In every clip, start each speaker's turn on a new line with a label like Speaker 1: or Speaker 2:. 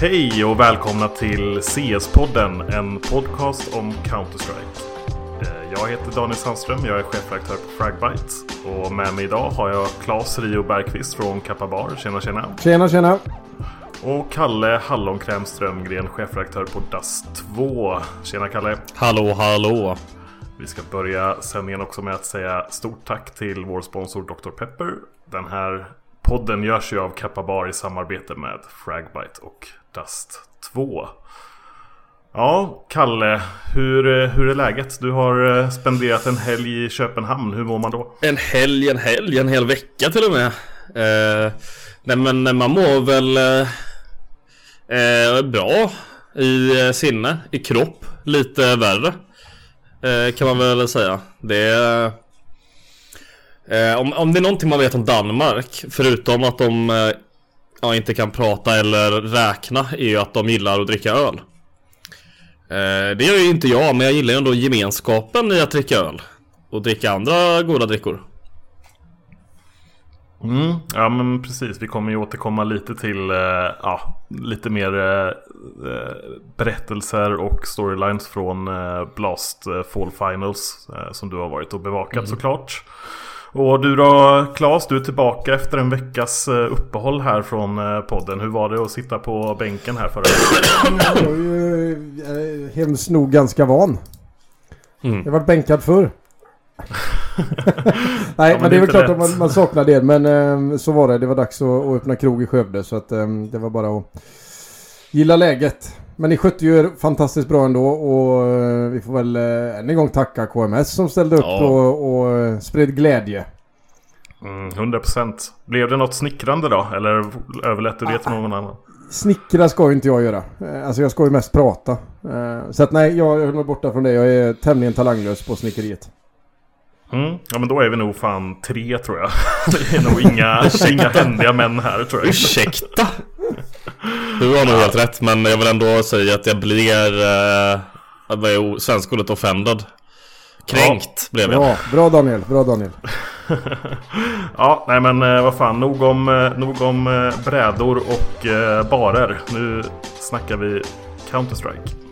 Speaker 1: Hej och välkomna till CS-podden, en podcast om Counter-Strike. Eh, Jag heter Daniel Sandström, jag är chefredaktör på Fragbite. Och med mig idag har jag Claes Rio Bergqvist från Kappa Bar. Tjena tjena!
Speaker 2: Tjena tjena!
Speaker 1: Och Kalle Hallonkräm Strömgren, chefredaktör på DAS 2. Tjena Kalle!
Speaker 3: Hallå hallå!
Speaker 1: Vi ska börja sändningen också med att säga stort tack till vår sponsor Dr. Pepper. Den här podden görs ju av Kappa Bar i samarbete med Fragbite och Stardust 2. Ja, Kalle, hur, hur är läget? Du har eh, spenderat en helg i Köpenhamn. Hur mår man då?
Speaker 3: En helg, en helg, en hel vecka till och med. Eh, nej men man mår väl eh, eh bra i eh, sinne, i kropp, lite värre. Eh, kan man väl säga. Det är... Eh, om, om det är någonting man vet om Danmark, förutom att de eh, ja, inte kan prata eller räkna, är ju att de gillar att dricka öl. Eh, det gör ju inte jag, men jag gillar ju ändå gemenskapen i att dricka öl. Och dricka andra goda drickor.
Speaker 1: Mm, ja men precis, vi kommer ju återkomma lite till eh, ja, lite mer eh, berättelser och storylines från eh, Blast eh, Fall Finals eh, som du har varit och bevakat
Speaker 2: Mm.
Speaker 1: såklart. Och du då Claes, du är tillbaka efter en veckas eh, uppehåll här från eh, podden. Hur var det att sitta på bänken här förra veckan?
Speaker 2: Jag är ju eh, hemskt nog ganska van.
Speaker 3: Mm.
Speaker 2: Jag har varit bänkad förr. Nej,
Speaker 1: men
Speaker 2: men,
Speaker 1: det är
Speaker 2: väl klart att man, man saknar det. Men eh, så var det. Det var dags att, att öppna krog i Skövde. Så att eh, det var bara att gilla läget. Men ni skötte ju er fantastiskt bra ändå. Och eh, vi får väl eh, än en gång tacka KMS som ställde upp
Speaker 3: Ja.
Speaker 2: och, och eh, spred glädje.
Speaker 1: Mm, 100% Blev det något snickrande då? Eller överlät du det till någon annan?
Speaker 2: Snickra ska ju inte jag göra. Alltså jag ska ju mest prata. Så att nej, jag höll mig borta från det. Jag är tämligen talanglös på snickeriet.
Speaker 1: Mm, ja men då är vi nog fan tre tror jag. Det är nog inga, inga händiga män här tror jag.
Speaker 3: Ursäkta! Du har nog helt rätt, men jag vill ändå säga att jag blir... Eh, jag var ju svenska ordet offended. Kränkt blev jag.
Speaker 2: Bra, bra Daniel, bra Daniel.
Speaker 1: Ja, nej men eh, vad fan. Nog om, eh, nog om eh, brädor och barer. Nu snackar vi Counter-Strike.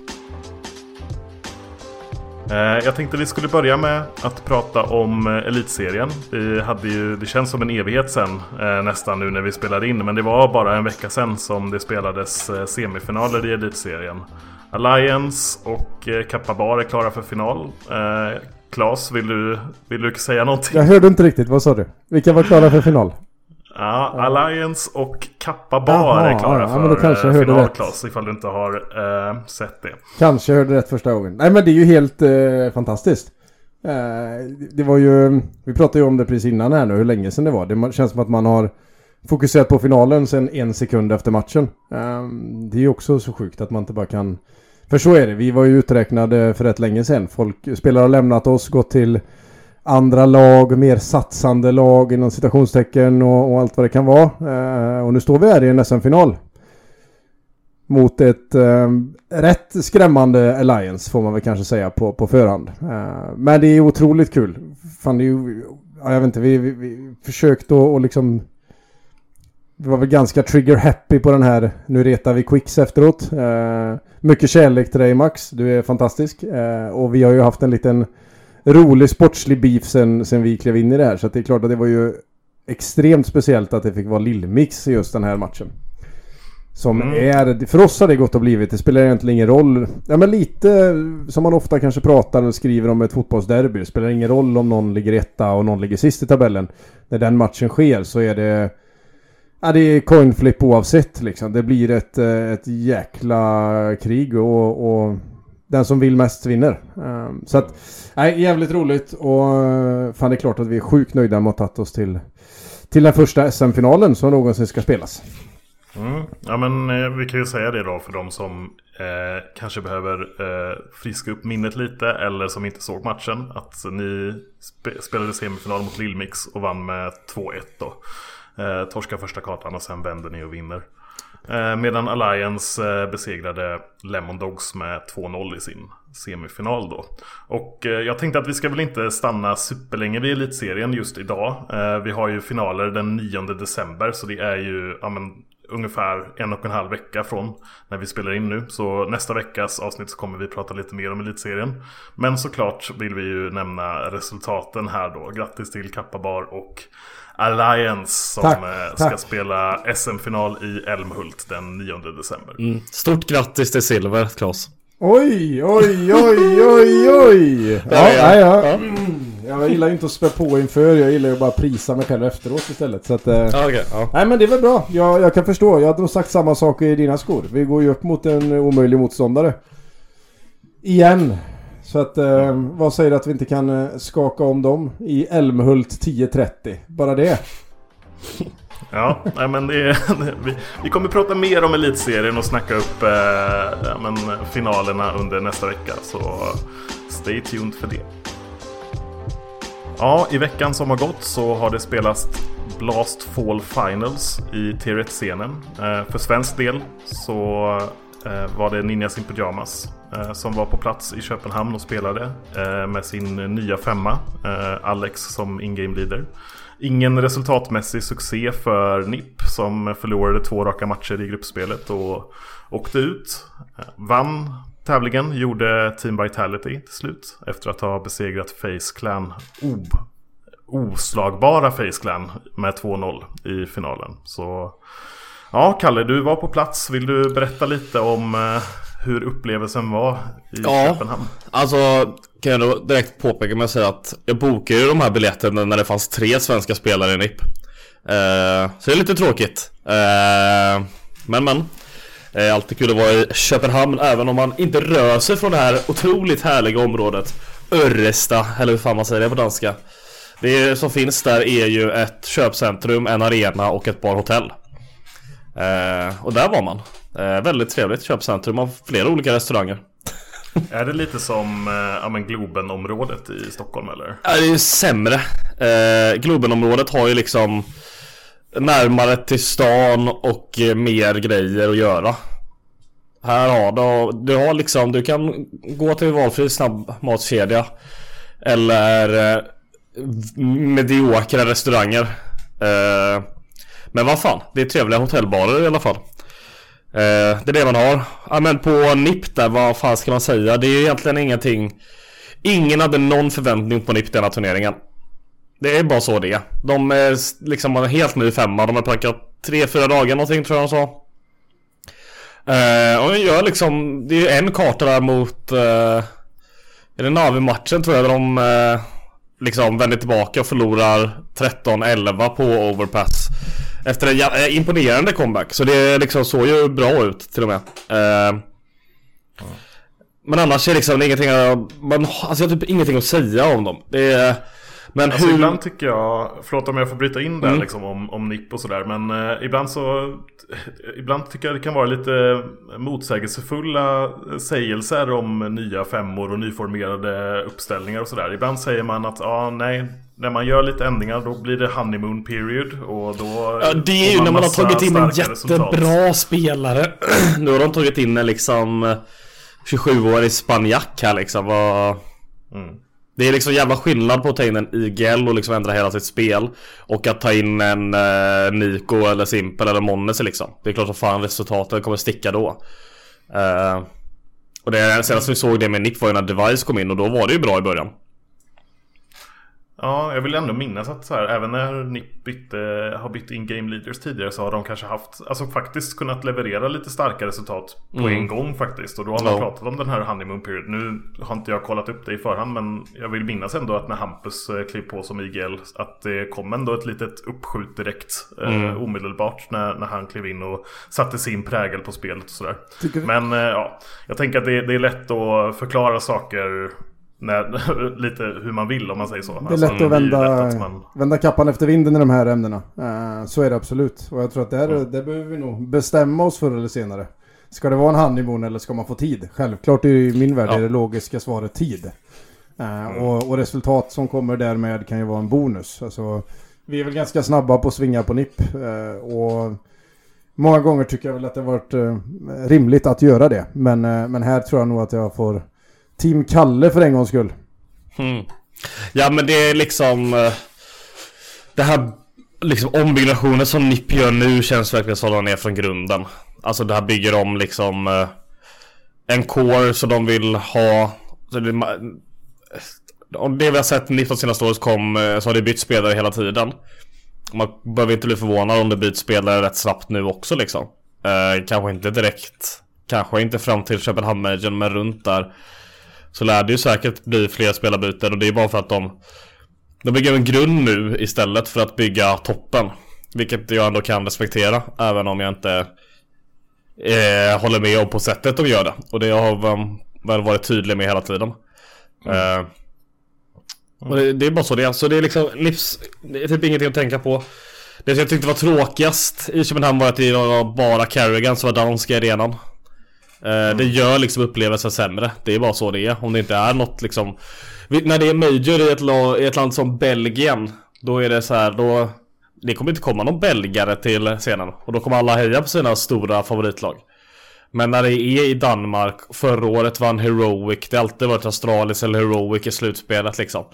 Speaker 1: Eh, jag tänkte vi skulle börja med att prata om eh, Elitserien. Vi hade ju, det känns som en evighet sen eh, nästan nu när vi spelade in. Men det var bara en vecka sen som det spelades semifinaler i Elitserien. Alliance och Kappabar Kappa Bar är klara för final. Klas, vill du, vill du säga någonting?
Speaker 2: Jag hörde inte riktigt, vad sa du? Vilka var klara för final?
Speaker 1: Ja, Alliance och Kappa Bar
Speaker 2: Jaha,
Speaker 1: är klara
Speaker 2: ja,
Speaker 1: för
Speaker 2: men kanske jag
Speaker 1: eh, final. Klas, ifall du inte har eh, sett det.
Speaker 2: Kanske hörde rätt första gången. Nej men det är ju helt eh, fantastiskt. Eh, det var ju, vi pratade ju om det precis innan här nu, hur länge sedan det var. Det känns som att man har fokuserat på finalen sen en sekund efter matchen. Eh, det är ju också så sjukt att man inte bara kan För så är det. Vi var ju uträknade för rätt länge sedan. Folk, spelare har lämnat oss, gått till andra lag, mer satsande lag inom citationstecken och, och allt vad det kan vara. Eh, och nu står vi här i en SM-final. Mot ett eh, rätt skrämmande Alliance får man väl kanske säga på, på förhand. Eh, men det är otroligt kul. Fan, det är ju, ja, jag vet inte, vi, vi, vi försökte att och liksom vi var väl ganska trigger happy på den här. Nu retar vi Quicks efteråt. Eh, mycket kärlek till dig Max. Du är fantastisk. Eh, och vi har ju haft en liten rolig sportslig beef sen, sen vi klev in i det här. Så det är klart att det var ju extremt speciellt att det fick vara Lillmix i just den här matchen. Som mm. är, för oss har det gått och blivit, det spelar egentligen ingen roll. Ja men lite som man ofta kanske pratar och skriver om ett fotbollsderby. Det spelar ingen roll om någon ligger etta och någon ligger sist i tabellen. När den matchen sker så är det Ja, det är coin flip oavsett liksom. Det blir ett, ett jäkla krig och, och den som vill mest vinner. Um, så att, nej, jävligt roligt och eh, fan det är klart att vi är sjukt nöjda med att ha tagit oss till, till den första SM-finalen som någonsin ska spelas.
Speaker 1: Mm. Ja men eh, vi kan ju säga det då för de som eh, kanske behöver eh, friska upp minnet lite eller som inte såg matchen. Att ni spe spelade semifinal mot Lillmix och vann med 2-1 då. Eh, torskar första kartan och sen vänder ni och vinner. Eh, medan Alliance eh, besegrade Lemon Dogs med 2-0 i sin semifinal då. Och eh, jag tänkte att vi ska väl inte stanna superlänge vid elitserien just idag. Vi har ju finaler den 9 december så det är ju ja, men, ungefär en och en halv vecka från när vi spelar in nu. Så nästa veckas avsnitt så kommer vi prata lite mer om elitserien. Men såklart vill vi ju nämna resultaten här då. Grattis till Kappabar och Alliance som tack, eh, ska tack. spela SM-final i Älmhult den 9 december. Mm.
Speaker 3: Stort grattis till Silver, Klas.
Speaker 2: Oj, oj, oj, oj, oj! Ja, ja, ja. Mm. Jag gillar inte att spä på inför, jag gillar ju bara prisa mig själv efteråt istället. Så att, eh, okay, ja. Nej men det är väl bra, jag, jag kan förstå. Jag hade nog sagt samma sak i dina skor. Vi går ju upp mot en omöjlig motståndare. Igen. Så att, eh, vad säger du att vi inte kan eh, skaka om dem i Älmhult 10.30? Bara det.
Speaker 1: Ja, nej men det, vi, vi kommer prata mer om elitserien och snacka upp eh, men, finalerna under nästa vecka. Så stay tuned för det. Ja, i veckan som har gått så har det spelats Blast Fall Finals i Tier 1-scenen. Eh, för svensk del så eh, var det Ninjas in Pyjamas Eh, som var på plats i Köpenhamn och spelade eh, med sin nya femma, eh, Alex som in-game leader. Ingen resultatmässig succé för NIP som förlorade två raka matcher i gruppspelet och åkte ut. Vann tävlingen, gjorde Team Vitality till slut efter att ha besegrat Face Clan ob oslagbara Face Clan med 2-0 i finalen. Så ja, Kalle, du var på plats. Vill du berätta lite om hur upplevelsen var i ja, Köpenhamn.
Speaker 3: Alltså kan jag då direkt påpeka med att säga att jag bokade ju de här biljetterna när det fanns tre svenska spelare i NIP. Eh, så det är lite tråkigt. Eh, men men. Eh, alltid kul att vara i Köpenhamn även om man inte rör sig från det här otroligt härliga området. Örresta, eller hur fan man säger det på danska. Det som finns där är ju ett köpcentrum, en arena och ett par hotell. Eh, och där var man. Eh, väldigt trevligt köpcentrum av flera olika restauranger.
Speaker 1: Är det lite som eh, ja, Globenområdet i Stockholm eller?
Speaker 3: Ja, det är ju sämre. Eh, Globenområdet har ju liksom närmare till stan och eh, mer grejer att göra. Här har du, du har liksom, du kan gå till valfri snabbmatskedja eller eh, mediokra restauranger. Eh, men vad fan, det är trevliga hotellbarer i alla fall. Eh, det är det man har. Ja men på NIP där, vad fan ska man säga? Det är egentligen ingenting. Ingen hade någon förväntning på NIP denna turneringen. Det är bara så det är. De är liksom en helt ny femma. De har packat tre, fyra dagar någonting tror jag de sa. Eh, och de gör liksom, det är en karta där mot... Eh, är det Navi-matchen tror jag där de eh, liksom vänder tillbaka och förlorar 13-11 på overpass. Efter en eh, imponerande comeback. Så det liksom såg ju bra ut till och med. Uh, men annars är liksom ingenting, man, alltså jag har typ ingenting att säga om dem. Det är, Men
Speaker 1: Alltså
Speaker 3: hur...
Speaker 1: ibland tycker jag, förlåt om jag får bryta in där
Speaker 3: Mm.
Speaker 1: liksom om, om NIP och sådär. Men eh, ibland så, ibland tycker jag det kan vara lite motsägelsefulla sägelser om nya femmor och nyformerade uppställningar och sådär. Ibland säger man att, ja nej, när man gör lite ändringar då blir det honeymoon period och då
Speaker 3: Ja, det är ju när man har tagit in en
Speaker 1: starka resultat.
Speaker 3: jättebra spelare. nu har de tagit in en liksom eh, 27-årig spanjack här liksom. Vad...
Speaker 1: Mm.
Speaker 3: Det är liksom jävla skillnad på att ta in en IGL och liksom ändra hela sitt spel Och att ta in en eh, Nico eller Simpel eller Monnes liksom. Det är klart att fan resultaten kommer sticka då. Eh, Och det senaste vi såg det med Nick var ju när Device kom in och då var det ju bra i början.
Speaker 1: Ja, jag vill ändå minnas att så här, även när NIP bytte, har bytt in game leaders tidigare så har de kanske haft, alltså faktiskt kunnat leverera lite starka resultat på
Speaker 3: Mm.
Speaker 1: en gång faktiskt. Och då har man
Speaker 3: Ja.
Speaker 1: pratat om den här honeymoon period. Nu har inte jag kollat upp det i förhand men jag vill minnas ändå att när Hampus eh, klev på som IGL att det kom ändå ett litet uppskjut direkt eh,
Speaker 3: Mm.
Speaker 1: omedelbart när, när han klev in och satte sin prägel på spelet och sådär. Men eh, ja, jag tänker att det, det är lätt att förklara saker när, lite hur man vill om man säger så.
Speaker 2: Det är lätt att vända,
Speaker 1: lätt att man-
Speaker 2: vända kappan efter vinden i de här ämnena. Eh, så är det absolut. Och jag tror att det, här, det behöver vi nog bestämma oss förr eller senare. Ska det vara en honeymoon eller ska man få tid? Självklart är i min värld
Speaker 3: Ja.
Speaker 2: är det logiska svaret tid. Eh, och, och resultat som kommer därmed kan ju vara en bonus. Alltså, vi är väl ganska snabba på att svinga på nipp. eh, och många gånger tycker jag väl att det varit rimligt att göra det. Men, men här tror jag nog att jag får Team Kalle för en gångs skull.
Speaker 3: Mm. Ja men det är liksom eh, Det här liksom ombyggnationen som NIP gör nu känns verkligen som den är från grunden. Alltså det här bygger om liksom eh, En core som de vill ha. Så det, Om det vi har sett NIP de senaste året kom eh, så har det bytt spelare hela tiden. Man behöver inte bli förvånad om det byts spelare rätt snabbt nu också liksom. Eh, Kanske inte direkt Kanske inte fram till Köpenhamn men runt där så lär det ju säkert bli fler spelarbyten och det är bara för att de De bygger en grund nu istället för att bygga toppen Vilket jag ändå kan respektera även om jag inte eh, Håller med om på sättet de gör det. Och det har um, väl varit tydlig med hela tiden. Eh, och det, det är bara så det är, så det är liksom livs, Det är typ ingenting att tänka på. Det som jag tyckte var tråkigast i Köpenhamn var att det var bara Carrigan som var dansk i arenan Mm. Det gör liksom upplevelsen sämre. Det är bara så det är. Om det inte är något liksom... När det är major i ett, i ett land som Belgien. Då är det så här, då... Det kommer inte komma någon belgare till scenen. Och då kommer alla heja på sina stora favoritlag. Men när det är i Danmark, förra året vann Heroic. Det har alltid varit Astralis eller Heroic i slutspelet liksom.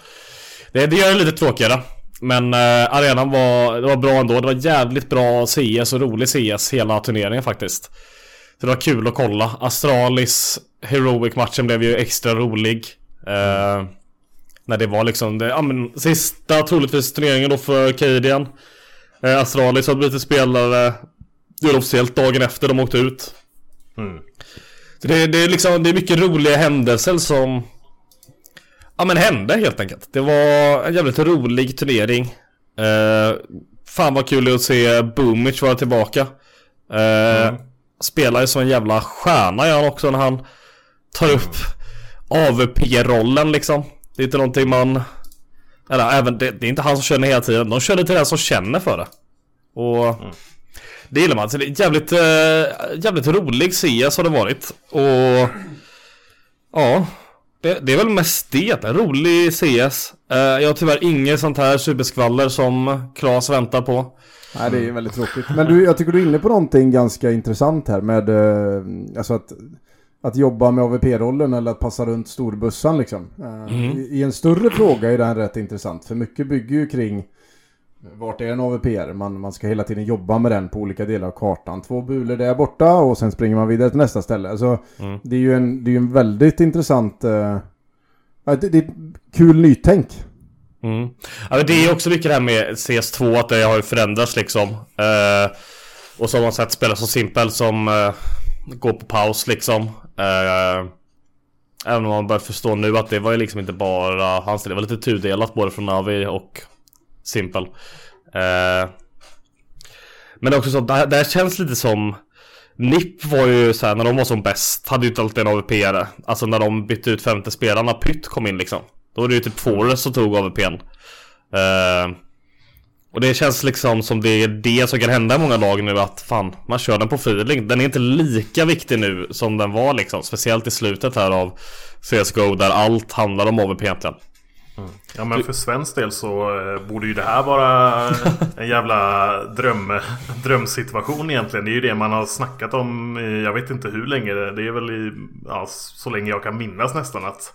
Speaker 3: Det, det gör det lite tråkigare. Men eh, arenan var, det var bra ändå. Det var jävligt bra CS och rolig CS hela turneringen faktiskt. Så det var kul att kolla. Astralis Heroic-matchen blev ju extra rolig. Eh, när det var liksom det, ja, men, sista troligtvis turneringen då för Cadian. Eh, Astralis har blivit spelare. Är officiellt dagen efter de åkte ut.
Speaker 1: Mm.
Speaker 3: Så det, det är liksom, det är mycket roliga händelser som Ja men hände helt enkelt. Det var en jävligt rolig turnering. Eh, fan vad kul det att se Boomich vara tillbaka. Eh,
Speaker 1: Mm.
Speaker 3: Spelar ju som en jävla stjärna gör han också när han tar upp AVP-rollen liksom. Det är inte någonting man... Eller även, det, det är inte han som känner hela tiden. De det till den som känner för det. Och... Det gillar man. Så det är jävligt, eh, jävligt rolig CS har det varit. Och... Ja. Det, det är väl mest det. En rolig CS. Eh, jag har tyvärr inget sånt här superskvaller som Klas väntar på.
Speaker 2: Nej, det är väldigt tråkigt. Men du, jag tycker du är inne på någonting ganska intressant här med eh, alltså att, att jobba med AVP-rollen eller att passa runt storbussan liksom. Eh, i, I en större fråga är den rätt intressant. För mycket bygger ju kring vart är en AVPR? Man, man ska hela tiden jobba med den på olika delar av kartan. Två bulor där borta och sen springer man vidare till nästa ställe. Alltså, Det är ju en, det är ju en väldigt intressant... eh, det, det är kul nytänk.
Speaker 3: Mm. Men det är också mycket det här med CS2 att det har ju förändrats liksom. Eh, och så har man sett spelare som Simpel som eh, går på paus liksom. Eh, även om man börjar förstå nu att det var ju liksom inte bara hans, det var lite tudelat både från Navi och Simpel. Eh, men det är också så, det här, det här känns lite som NIP var ju såhär när de var som bäst, hade ju inte alltid en AVP-are. Alltså när de bytte ut femte spelarna, Pytt kom in liksom. Då var det ju typ Forrest som tog AVPn. Eh, och det känns liksom som det är det som kan hända i många lag nu att fan, man kör den på feeling. Den är inte lika viktig nu som den var liksom. Speciellt i slutet här av CSGO där allt handlar om AVP egentligen.
Speaker 1: Ja men för svensk del så eh, borde ju det här vara en jävla dröm, drömsituation egentligen. Det är ju det man har snackat om i, jag vet inte hur länge. Det är väl i, ja, så länge jag kan minnas nästan att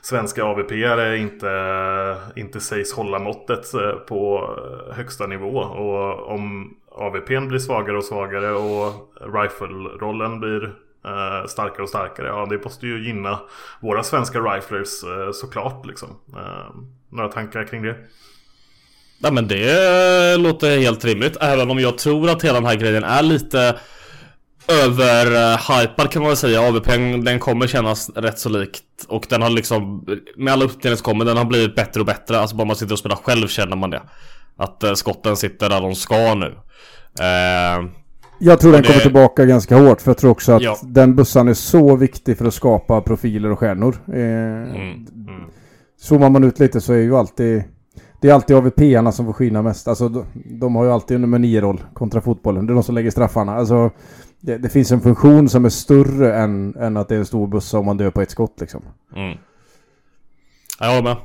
Speaker 1: svenska AVP-are inte, inte sägs hålla måttet eh, på högsta nivå. Och om AVPn blir svagare och svagare och rifle-rollen blir eh, starkare och starkare. Ja, det måste ju gynna våra svenska riflers eh, såklart liksom. Eh, några tankar kring det?
Speaker 3: Ja men det låter helt rimligt Även om jag tror att hela den här grejen är lite Överhypad kan man väl säga AVP den kommer kännas rätt så likt Och den har liksom Med alla uppdateringar den har blivit bättre och bättre Alltså bara man sitter och spelar själv känner man det Att eh, skotten sitter där de ska nu eh,
Speaker 2: jag tror den
Speaker 3: det-
Speaker 2: kommer tillbaka ganska hårt för jag tror också att
Speaker 3: Ja.
Speaker 2: den bussan är så viktig för att skapa profiler och stjärnor. Eh,
Speaker 3: mm.
Speaker 2: Zoomar man ut lite så är ju alltid det är alltid AVP-arna som får skina mest. Alltså de, de har ju alltid en nummer 9-roll kontra fotbollen. Det är de som lägger straffarna. Alltså det, det finns en funktion som är större än, än att det är en stor bussa om man dör på ett skott liksom.
Speaker 3: Mm. Ja, Jag håller med.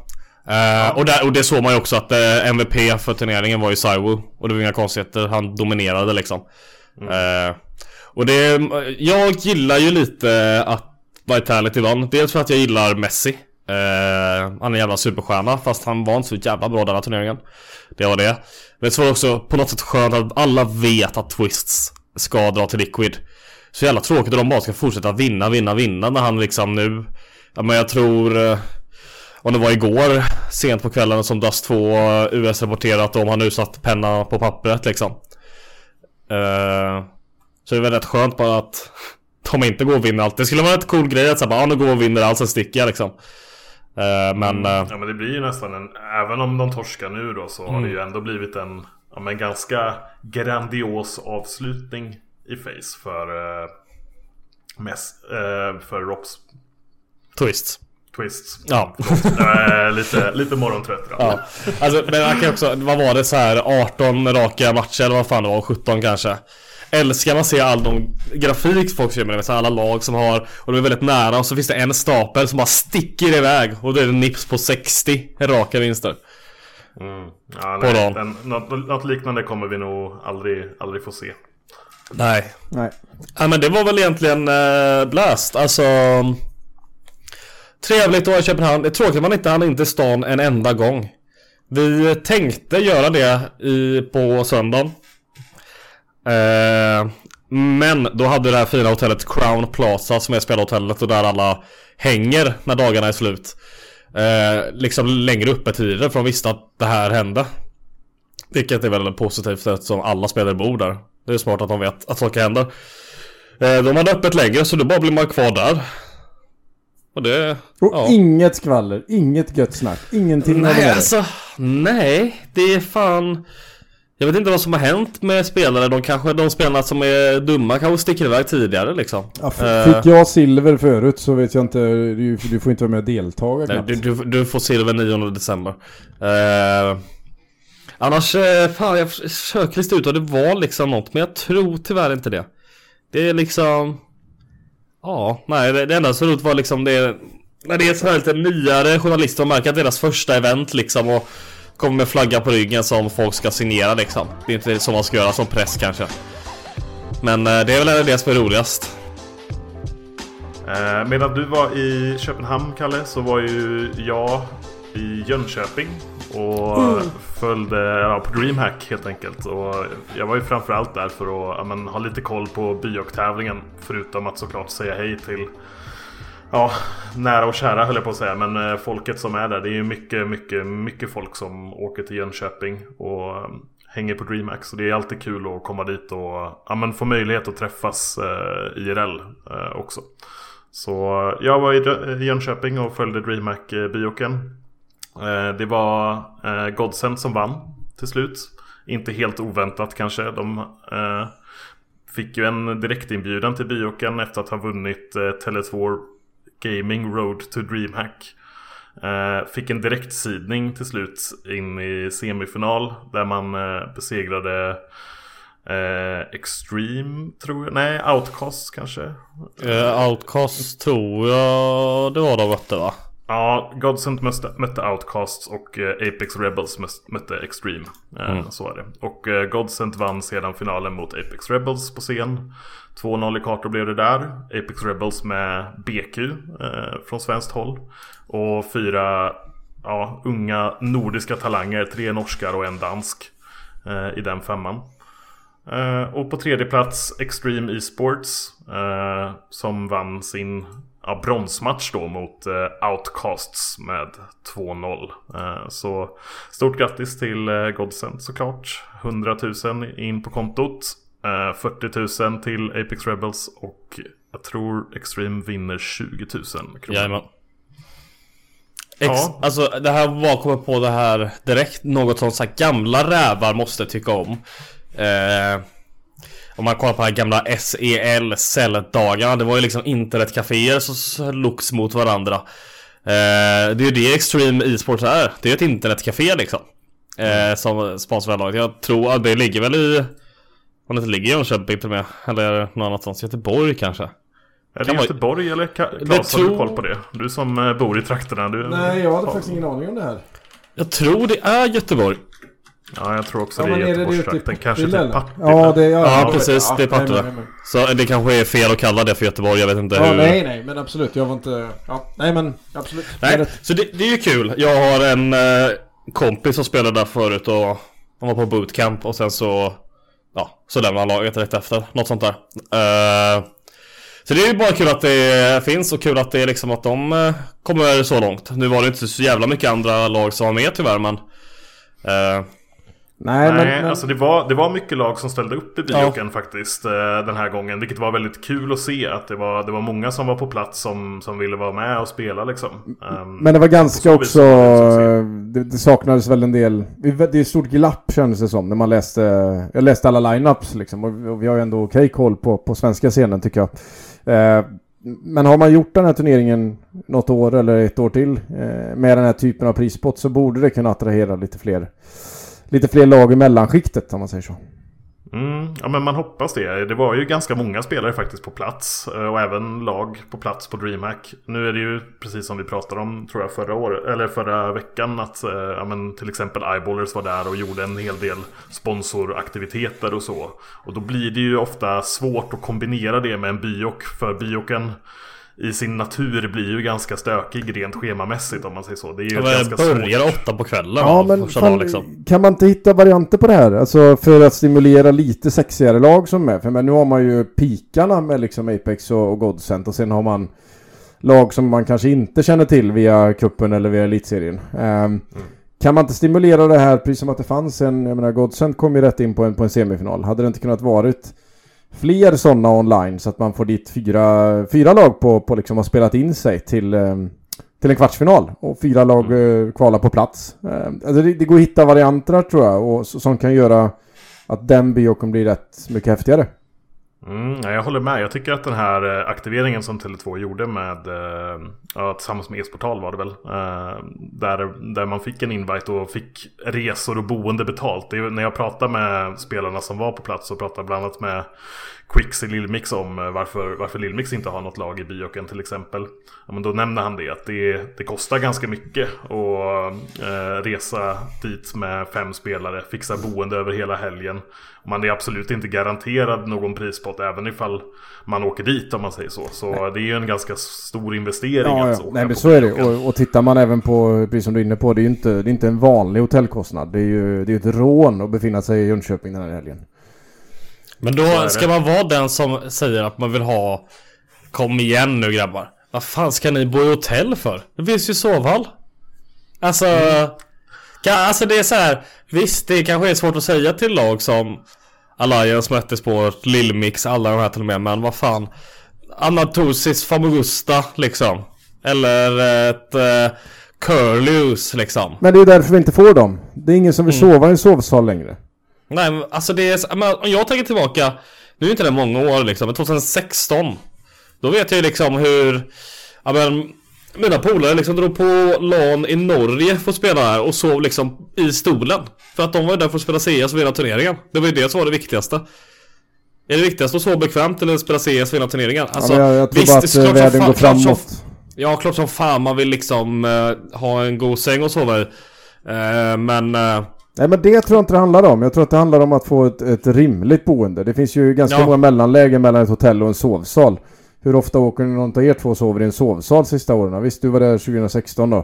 Speaker 3: Eh, och, där, och det såg man ju också att eh, MVP för turneringen var ju Saiwu. Och det var inga konstigheter, han dominerade liksom. Mm. Eh, och det, jag gillar ju lite att Vitality vann. Dels för att jag gillar Messi. Eh, han är en jävla superstjärna fast han var inte så jävla bra den här turneringen. Det var det. Men så var det också på något sätt skönt att alla vet att Twists ska dra till Liquid. Så jävla tråkigt att de bara ska fortsätta vinna, vinna, vinna när han liksom nu... Ja men jag tror... Eh, om det var igår sent på kvällen som Dust 2 US rapporterat om han nu satt penna på pappret liksom. Eh, så det är väl rätt skönt bara att de inte går och vinner allt. Det skulle vara ett cool grej att säga bara, ja nu går och vinner allt sen sticker jag liksom. Eh, men... eh,
Speaker 1: Ja men det blir ju nästan en, även om de torskar nu då så har det ju ändå blivit en ja, men ganska grandios avslutning i Face för uh, mest, eh, för Rops
Speaker 3: twist.
Speaker 1: Twists.
Speaker 3: Ja.
Speaker 1: Lite, lite morgontrött idag.
Speaker 3: Ja, alltså men man kan också, vad var det så här 18 raka matcher eller vad fan det var, 17 kanske Älskar man se all de grafik folk gör med det, alla lag som har Och de är väldigt nära och så finns det en stapel som bara sticker iväg Och då är det Nips på 60 raka vinster
Speaker 1: Mm. Ja,
Speaker 3: På
Speaker 1: nej, den, något, något liknande kommer vi nog aldrig, aldrig få se.
Speaker 3: Nej
Speaker 2: Nej.
Speaker 3: Ja men det var väl egentligen uh, Blast, alltså Trevligt att vara i Köpenhamn, det är tråkigt att man inte hann in till stan en enda gång. Vi tänkte göra det i, på söndagen. Eh, Men då hade det här fina hotellet Crown Plaza som är spelhotellet och där alla hänger när dagarna är slut eh, Liksom längre uppe tider för de visste att det här hände. Vilket är väldigt positivt eftersom alla spelare bor där. Det är smart att de vet att saker händer. Eh, De hade öppet längre så då bara blir man kvar där. Och det...
Speaker 2: Och
Speaker 3: ja.
Speaker 2: inget skvaller, inget gött snack, ingenting
Speaker 3: Nej alltså, nej. Det är fan... Jag vet inte vad som har hänt med spelare. De kanske, de spelarna som är dumma kanske sticker iväg tidigare liksom.
Speaker 2: Ja,
Speaker 3: Eh,
Speaker 2: fick jag silver förut så vet jag inte, du, du får inte vara med och deltaga
Speaker 3: nej, du, du, du får silver 9 december. Eh, annars, eh, fan jag försöker lista ut och det var liksom något. Men jag tror tyvärr inte det. Det är liksom... Ja, nej det, det enda som roligt var liksom det När det är så här lite nyare journalister och märker att deras första event liksom och Kommer med flagga på ryggen som folk ska signera liksom. Det är inte så man ska göra som press kanske. Men eh, det är väl det som är roligast.
Speaker 1: Eh, medan du var i Köpenhamn, Kalle, så var ju jag i Jönköping. Och följde ja, på DreamHack helt enkelt. Och jag var ju framförallt där för att ja, men, ha lite koll på Byok-tävlingen. Förutom att såklart säga hej till Ja, nära och kära höll jag på att säga. Men eh, folket som är där. Det är ju mycket, mycket, mycket folk som åker till Jönköping. Och eh, hänger på DreamHack. Så det är alltid kul att komma dit och ja, men få möjlighet att träffas eh, IRL eh, också. Så jag var i Jö- i Jönköping och följde DreamHack-bioken. Eh, det var eh, Godsend som vann till slut. Inte helt oväntat kanske. De eh, fick ju en direktinbjudan till bioken efter att ha vunnit Tele2 Gaming Road to DreamHack. Fick en direktsidning till slut in i semifinal där man besegrade Eh, Extreme tror jag, nej Outcast kanske?
Speaker 3: Eh, Outcast tror jag det var de mötte va?
Speaker 1: Ja, Godsend mötte, Outcasts och eh, Apex Rebels mötte Extreme. Eh, mm. Så är det. Och eh, Godsend vann sedan finalen mot Apex Rebels på scen. 2-0 i kartor blev det där. Apex Rebels med BQ från svenskt håll. Och fyra ja, unga nordiska talanger, tre norskar och en dansk i den femman. Och på tredje plats Extreme Esports Som vann sin ja, bronsmatch då mot uh, Outcasts med 2-0 Så stort grattis till uh, Godsend såklart. 100 000 in på kontot. 40 000 till Apex Rebels och jag tror Extreme vinner 20 000 kronor.
Speaker 3: Jajamän. Ex ja. Alltså det här var kommer på det här direkt. Något som så gamla rävar måste tycka om. Eh, om man kollar på de här gamla SEL celldagarna Det var ju liksom internetcaféer som slogs mot varandra. Eh, Det är ju det Extreme E-sports är. Det är ju ett internetcafé liksom. Eh, Som sponsrar laget. Jag tror att det ligger väl i Om det inte ligger i Jönköping till och med Eller något annat sånt Göteborg kanske.
Speaker 1: Är det Göteborg eller Klas? Har du koll på det? Du som eh, bor i trakterna du...
Speaker 2: Nej jag hade faktiskt ingen aning om det här.
Speaker 3: Jag tror det är Göteborg
Speaker 1: Ja, jag tror också ja, det är Göteborgstrakten. Kanske
Speaker 2: till
Speaker 1: Partille.
Speaker 2: Ja, det,
Speaker 3: ja, ja, precis. Ja, det är Partille. Så det kanske är fel att kalla det för Göteborg. Jag vet inte
Speaker 2: ja,
Speaker 3: hur...
Speaker 2: Nej, nej, men absolut. Jag var inte... Ja, nej, men absolut.
Speaker 3: Nej, så det, det är ju kul. Jag har en eh, kompis som spelade där förut och han var på bootcamp och sen så... Ja, så lämnade han laget rätt efter. Något sånt där. Uh, så det är ju bara kul att det finns och kul att det är liksom att de uh, kommer så långt. Nu var det inte så jävla mycket andra lag som var med tyvärr men... Uh,
Speaker 1: Nej, Nej men, men... alltså det var, det var mycket lag som ställde upp i bioken ja. faktiskt eh, den här gången. Vilket var väldigt kul att se att det var, det var många som var på plats som, som ville vara med och spela liksom.
Speaker 2: Um, men det var ganska också, det, det, saknades väl en del, det är ett stort glapp kändes det som när man läste, jag läste alla lineups liksom och, vi har ju ändå okej okay koll på, på svenska scenen tycker jag. Eh, men har man gjort den här turneringen något år eller ett år till eh, med den här typen av prispott så borde det kunna attrahera lite fler lite fler lag i mellanskiktet om man säger så.
Speaker 1: Mm, ja men man hoppas det. Det var ju ganska många spelare faktiskt på plats. Eh, och även lag på plats på DreamHack. Nu är det ju precis som vi pratade om tror jag förra år, eller förra veckan. Att eh, ja, men till exempel Eyeballers var där och gjorde en hel del sponsoraktiviteter och så. Och då blir det ju ofta svårt att kombinera det med en biok. För bioken i sin natur blir ju ganska stökig rent schemamässigt om man säger så. Det är ju
Speaker 3: ganska börjar svårt. åtta på kvällen.
Speaker 2: Ja, men fan, liksom. kan man inte hitta varianter på det här? Alltså för att stimulera lite sexigare lag som är. För men nu har man ju pikarna med liksom Apex och, och Godsent och sen har man lag som man kanske inte känner till via kuppen eller via elitserien. Um, mm. Kan man inte stimulera det här precis som att det fanns en, jag menar Godsent kom ju rätt in på en, på en semifinal. Hade det inte kunnat varit fler sådana online så att man får dit fyra, fyra lag på, på liksom har spelat in sig till, eh, till en kvartsfinal och fyra lag mm. Eh, kvalar på plats. Eh, alltså det, det, går att hitta varianter tror jag och som kan göra att den biokon blir rätt mycket häftigare.
Speaker 1: Mm, jag håller med. Jag tycker att den här eh, aktiveringen som Tele2 gjorde med eh, ja, tillsammans med Esportal var det väl. Eh, där, där man fick en invite och fick resor och boende betalt. Det är, när jag pratar med spelarna som var på plats och pratar bland annat med Quicks i Lillmix om varför, varför Lillmix inte har något lag i Bioken till exempel. Ja, men då nämner han det att det, det kostar ganska mycket att eh, resa dit med fem spelare, fixa boende över hela helgen. Man är absolut inte garanterad någon prispott även ifall man åker dit om man säger så. Så Nej. det är ju en ganska stor investering
Speaker 2: ja,
Speaker 1: att
Speaker 2: ja. åka Nej men så är det. Och, och tittar man även på, precis som du är inne på, det är ju inte, det är inte en vanlig hotellkostnad. Det är ju det är ett rån att befinna sig i Jönköping den här helgen.
Speaker 3: Men då ska man vara den som säger att man vill ha Kom igen nu grabbar. Vad fan ska ni bo i hotell för? Det finns ju sovhall. Alltså... Mm. Alltså det är så här. Visst, det kanske är svårt att säga till lag som Alliance, Mötesport, Lillmix, alla de här till och med. Men vad fan. Anatosis Famogusta liksom. Eller ett uh, Curlews liksom.
Speaker 2: Men det är därför vi inte får dem. Det är ingen som vill mm. sova i en sovsal längre.
Speaker 3: Nej, men alltså det är... Men om jag tänker tillbaka... Nu är inte det många år liksom, men 2016. Då vet jag ju liksom hur... Ja men... Mina polare liksom drog på LAN i Norge för att spela här och sov liksom i stolen. För att de var ju där för att spela CS och vinna turneringen. Det var ju det som var det viktigaste. Är det viktigast att sova bekvämt eller spela CS och vinna turneringen? Alltså,
Speaker 2: ja, jag, jag tror
Speaker 3: visst,
Speaker 2: bara att
Speaker 3: klart
Speaker 2: eh, världen
Speaker 3: fan-
Speaker 2: går
Speaker 3: klart som-
Speaker 2: framåt.
Speaker 3: Ja, klart som fan man vill liksom eh, ha en god säng och sova i. Eh, men... eh,
Speaker 2: Nej men det tror jag inte det handlar om. Jag tror att det handlar om att få ett, ett rimligt boende. Det finns ju ganska
Speaker 3: Ja.
Speaker 2: många mellanlägen mellan ett hotell och en sovsal. Hur ofta åker någon av er två och sover i en sovsal sista åren? Visst, du var där 2016 då.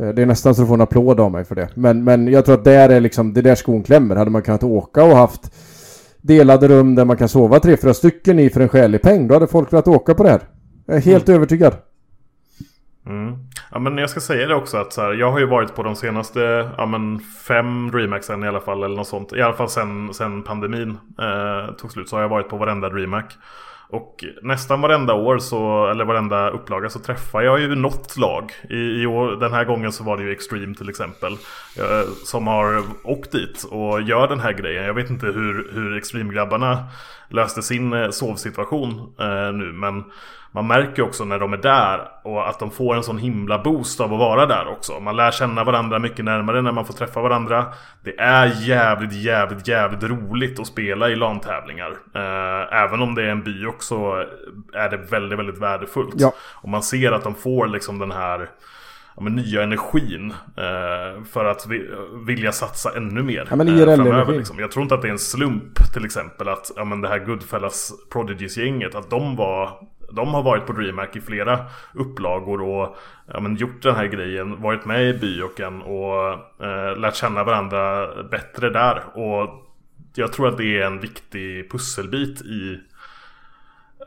Speaker 2: Eh, Det är nästan så du får en applåd av mig för det. Men, men jag tror att där är liksom, det är där skon klämmer. Hade man kunnat åka och haft delade rum där man kan sova tre, fyra stycken i för en skälig peng. Då hade folk velat åka på det här. Jag är helt övertygad.
Speaker 1: Mm. Ja, men jag ska säga det också att så här, jag har ju varit på de senaste ja, men fem DreamHacksen i alla fall. Eller något sånt. I alla fall sen, sen pandemin eh, tog slut så har jag varit på varenda DreamHack. Och nästan varenda år, så, eller varenda upplaga, så träffar jag ju något lag. I, i år, den här gången så var det ju Extreme till exempel. eh, som har åkt dit och gör den här grejen. Jag vet inte hur, hur Extreme-grabbarna löste sin eh, sovsituation eh, nu. Men man märker också när de är där och att de får en sån himla boost av att vara där också. Man lär känna varandra mycket närmare när man får träffa varandra. Det är jävligt, jävligt, jävligt roligt att spela i LAN-tävlingar. Eh, även om det är en by också är det väldigt, väldigt värdefullt.
Speaker 2: Ja.
Speaker 1: Och man ser att de får liksom den här ja, men nya energin eh, för att vi, vilja satsa ännu mer
Speaker 2: Ja, men
Speaker 1: eh,
Speaker 2: IRL-energin.
Speaker 1: framöver. Liksom. Jag tror inte att det är en slump till exempel att ja, men det här Goodfellas Prodigies-gänget att de var de har varit på DreamHack i flera upplagor och ja, men gjort den här grejen, varit med i byoken och eh, lärt känna varandra bättre där. Och jag tror att det är en viktig pusselbit i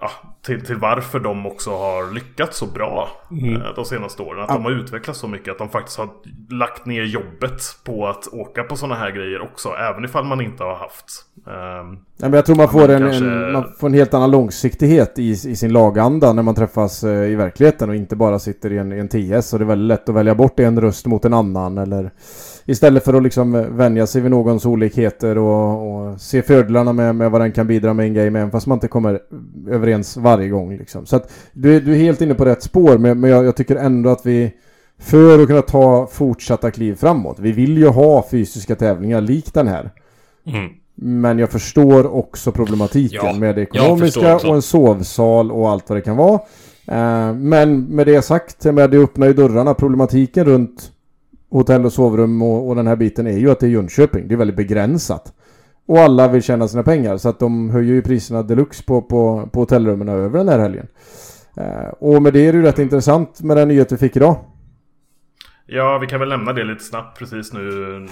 Speaker 1: ja, till, till varför de också har lyckats så bra
Speaker 2: Mm.
Speaker 1: eh, de senaste åren. Att de har utvecklats så mycket. Att de faktiskt har lagt ner jobbet på att åka på sådana här grejer också. Även ifall man inte har haft. ehm,
Speaker 2: Nej, men jag tror man
Speaker 1: Ja,
Speaker 2: får,
Speaker 1: men
Speaker 2: en,
Speaker 1: kanske-
Speaker 2: en, man får en helt annan långsiktighet i, i sin laganda när man träffas eh, i verkligheten och inte bara sitter i en, i en TS. Och det är väldigt lätt att välja bort en röst mot en annan. Eller istället för att liksom eh, vänja sig vid någons olikheter och, och se fördelarna med, med vad den kan bidra med en game även fast man inte kommer överens varje gång. Liksom. Så att du, är- du är helt inne på rätt spår men, men jag, jag tycker ändå att vi för att kunna ta fortsatta kliv framåt. Vi vill ju ha fysiska tävlingar likt den här.
Speaker 3: mm.
Speaker 2: Men jag förstår också problematiken
Speaker 3: Ja,
Speaker 2: med det ekonomiska och en sovsal och allt vad det kan vara. Eh, men med det sagt, det öppnar ju dörrarna. Problematiken runt hotell och sovrum och, och den här biten är ju att det är Jönköping. Det är väldigt begränsat. Och alla vill tjäna sina pengar så att de höjer ju priserna deluxe på, på, på hotellrummen över den här helgen. Eh, och med det är det ju rätt intressant med den nyhet vi fick idag.
Speaker 1: Ja, vi kan väl lämna det lite snabbt. Precis nu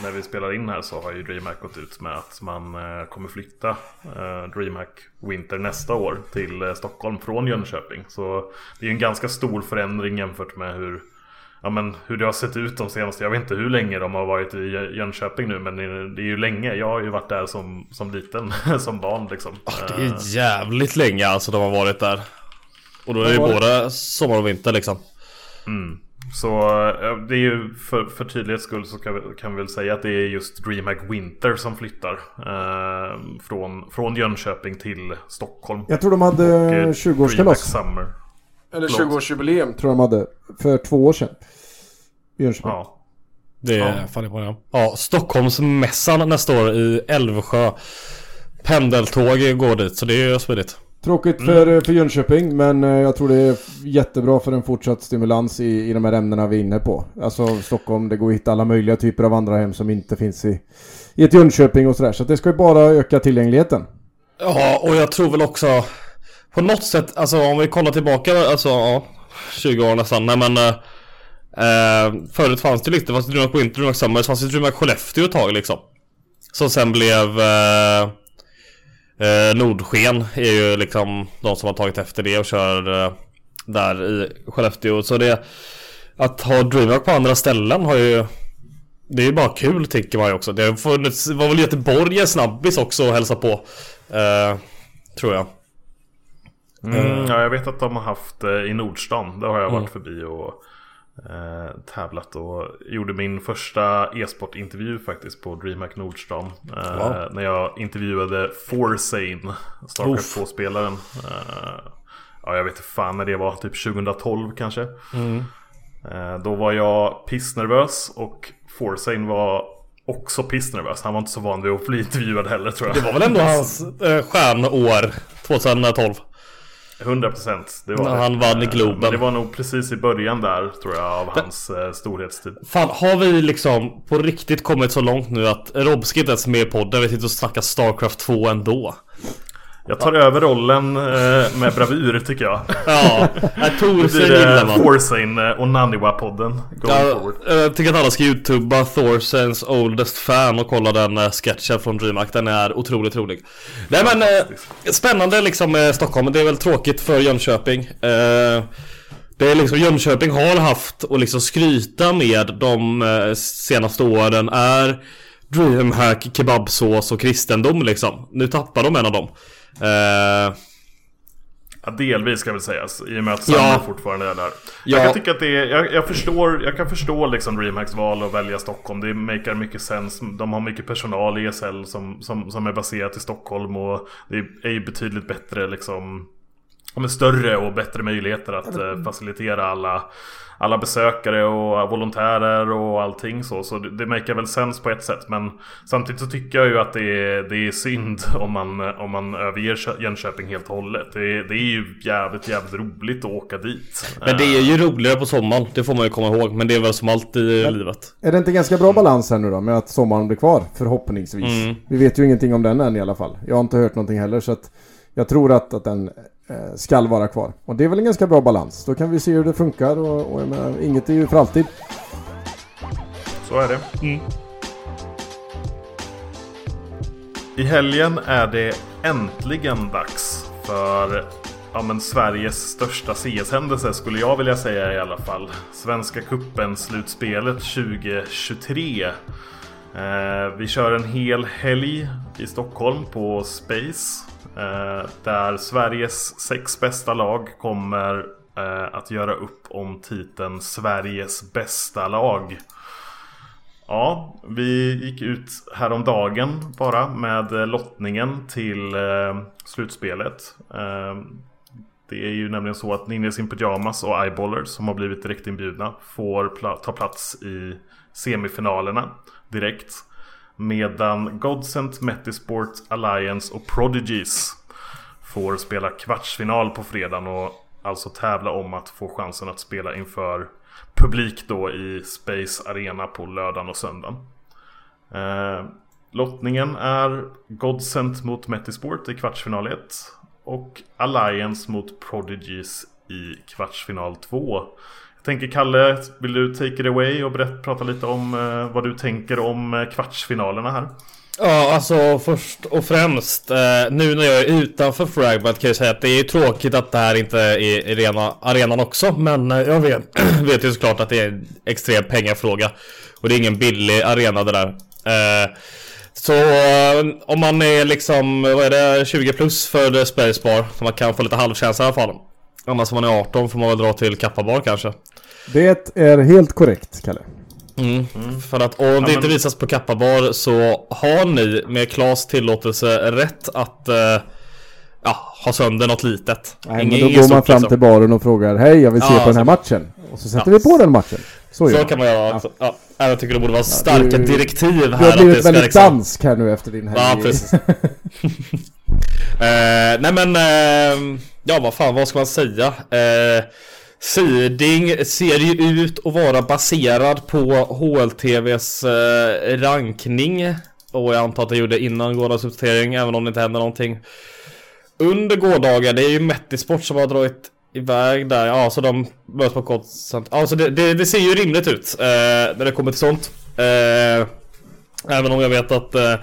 Speaker 1: när vi spelar in här så har ju DreamHack gått ut med att man eh, kommer flytta eh, DreamHack Winter nästa år till eh, Stockholm från Jönköping. Så det är ju en ganska stor förändring jämfört med hur, ja, men hur det har sett ut de senaste, jag vet inte hur länge de har varit i Jö- Jönköping nu, men det är ju länge. Jag har ju varit där som, som liten, som barn liksom.
Speaker 3: Det är jävligt länge alltså de har varit där. Och då är det ju både sommar och vinter liksom.
Speaker 1: Så eh, det är ju för, för tydlighets skull så kan vi, kan vi väl säga att det är just DreamHack Winter som flyttar eh, från, från Jönköping till Stockholm.
Speaker 2: Jag tror de hade
Speaker 1: Och, eh,
Speaker 2: 20-årskalas.
Speaker 1: DreamHack Summer.
Speaker 2: Eller
Speaker 1: Förlåt.
Speaker 2: 20-årsjubileum tror jag de hade. För två år sedan. Jönköping.
Speaker 1: Ja.
Speaker 3: Det är
Speaker 1: Ja.
Speaker 3: fan imponerande. Ja, Stockholmsmässan nästa år i Älvsjö. Pendeltåg går dit, så det är ju smidigt.
Speaker 2: Tråkigt
Speaker 1: Mm.
Speaker 2: för, för Jönköping men eh, jag tror det är jättebra för en fortsatt stimulans i, i de här ämnena vi är inne på. Alltså Stockholm, det går att hitta alla möjliga typer av andra hem som inte finns i, i ett Jönköping och sådär. Så att det ska ju bara öka tillgängligheten.
Speaker 3: Ja, och jag tror väl också på något sätt, alltså om vi kollar tillbaka, alltså ja, 20 år nästan, nej men eh, eh Förut fanns det lite, det fanns DreamHack Winter, DreamHack Summer, det fanns ju DreamHack Skellefteå ett tag liksom. Som sen blev eh, eh, Nordsken är ju liksom de som har tagit efter det och kör eh, där i Skellefteå. Så det att ha DreamHack på andra ställen har ju det är ju bara kul tycker man ju också. Det har funnits, var väl Göteborg en snabbis också att hälsa på. Eh, tror jag.
Speaker 1: Mm, ja, jag vet att de har haft eh, i Nordstan. Där har jag varit förbi och eh, tävlat och gjorde min första e-sportintervju faktiskt på DreamHack Nordstan. Eh,
Speaker 3: Wow.
Speaker 1: När jag intervjuade Forsane, Starcraft
Speaker 3: Uff.
Speaker 1: 2-spelaren. Eh, ja, jag vet inte fan när det var, typ 2012 kanske. Eh, då var jag pissnervös och Forsane var också pissnervös. Han var inte så van vid att bli intervjuad heller tror jag.
Speaker 3: Det var väl ändå hans eh, stjärnår 2012?
Speaker 1: 100 procent.
Speaker 3: När han vann i
Speaker 1: Eh,
Speaker 3: Globen.
Speaker 1: Men det var nog precis i början där tror jag av hans eh, storhetstid.
Speaker 3: Fan, har vi liksom på riktigt kommit så långt nu att Robski inte ens är med i podden? Vi sitter och snackar Starcraft 2 ändå.
Speaker 1: Jag tar över rollen eh, med bravur tycker jag.
Speaker 3: Ja,
Speaker 1: blir
Speaker 3: gillar man.
Speaker 1: Forsane och Naniwa-podden
Speaker 3: Ja,
Speaker 1: forward.
Speaker 3: jag tycker att alla ska youtuba Thorsens oldest fan och kolla den eh, sketchen från DreamHack. Den är otroligt rolig. Nej men eh, spännande liksom med Stockholm. Det är väl tråkigt för Jönköping. Eh, det är liksom Jönköping har haft och liksom skryta med de eh, senaste åren är DreamHack, kebabsås och kristendom liksom. Nu tappar de en av dem. Eh,
Speaker 1: Ja, delvis ska väl sägas, i och med att
Speaker 3: Ja.
Speaker 1: Sandro fortfarande är där.
Speaker 3: Ja.
Speaker 1: Jag kan tycka att det är, jag, jag förstår, jag kan förstå liksom DreamHacks val att välja Stockholm. Det makar mycket sens. De har mycket personal i ESL som, som, som är baserat i Stockholm och det är ju betydligt bättre liksom Ja, men större och bättre möjligheter att eh, facilitera alla, alla besökare och volontärer och allting så. Så det, det makar väl sens på ett sätt. Men samtidigt så tycker jag ju att det är, det är synd om man, om man överger Kö- Jönköping helt och hållet. Det, det är ju jävligt, jävligt roligt att åka dit.
Speaker 3: men det är ju roligare på sommaren, det får man ju komma ihåg. Men det är väl som allt i livet.
Speaker 2: Är det inte ganska bra balans här nu då med att sommaren blir kvar? Förhoppningsvis.
Speaker 3: Mm.
Speaker 2: Vi vet ju ingenting om den än i alla fall. Jag har inte hört någonting heller så att jag tror att, att den eh, skall vara kvar. Och det är väl en ganska bra balans. Då kan vi se hur det funkar och, och jag menar, inget är ju för alltid.
Speaker 1: Så är det. I helgen är det äntligen dags för ja, men Sveriges största CS-händelse skulle jag vilja säga i alla fall. Svenska cupen-slutspelet 2023. Eh, vi kör en hel helg i Stockholm på Space. Eh, där Sveriges sex bästa lag kommer eh, att göra upp om titeln Sveriges bästa lag. Ja, vi gick ut häromdagen bara med eh, lottningen till slutspelet. Det är ju nämligen så att Ninjas in Pyjamas och Eyeballers som har blivit direktinbjudna får pla- ta plats i semifinalerna direkt. Medan Godsent, Metisport, Alliance och Prodigies får spela kvartsfinal på fredagen och alltså tävla om att få chansen att spela inför publik då i Space Arena på lördagen och söndagen. Eh, lottningen är Godsent mot Metisport i kvartsfinal 1 och Alliance mot Prodigies i kvartsfinal 2. Tänker Kalle, vill du take it away och berätt, prata lite om eh, vad du tänker om eh, kvartsfinalerna här?
Speaker 3: Ja, alltså först och främst eh, Nu när jag är utanför Fragment kan jag säga att det är tråkigt att det här inte är rena arenan också Men eh, jag vet, vet ju såklart att det är en extrem pengafråga. Och det är ingen billig arena det där. Eh, Så eh, om man är liksom, vad är det, 20 plus för The Space Bar Så man kan få lite halvkänsla i alla fall. Annars om man är 18 får man väl dra till Kappa Bar kanske
Speaker 2: Det är helt korrekt, Kalle.
Speaker 3: Mm. För att om det
Speaker 1: men-
Speaker 3: inte visas på Kappabar så har ni med Klas tillåtelse rätt att eh, ja, ha sönder något litet.
Speaker 2: Nej,
Speaker 3: Ingen-
Speaker 2: men då går man fram
Speaker 3: liksom.
Speaker 2: till baren och frågar Hej, jag vill se
Speaker 3: Ja,
Speaker 2: på den här matchen. Och så sätter
Speaker 3: Ja.
Speaker 2: vi på den matchen. Så,
Speaker 3: Så kan man göra också. Ja. Jag tycker det borde vara starka
Speaker 2: du-
Speaker 3: direktiv här.
Speaker 2: Du har
Speaker 3: att det
Speaker 2: blivit
Speaker 3: ska
Speaker 2: väldigt
Speaker 3: liksom-
Speaker 2: dansk här nu efter din helg.
Speaker 3: Ja, precis. eh, nej men, eh, ja vad fan, vad ska man säga? Eh, Seeding ser ju ut att vara baserad på HLTVs eh, rankning. Och jag antar att det gjorde innan gårdagens uppdatering, även om det inte hände någonting. Under gårdagen, det är ju Mettisport som har dragit iväg där. Ja, så de möts på kort Ja, så det, det, det ser ju rimligt ut eh, när det kommer till sånt. Eh, Även om jag vet att eh,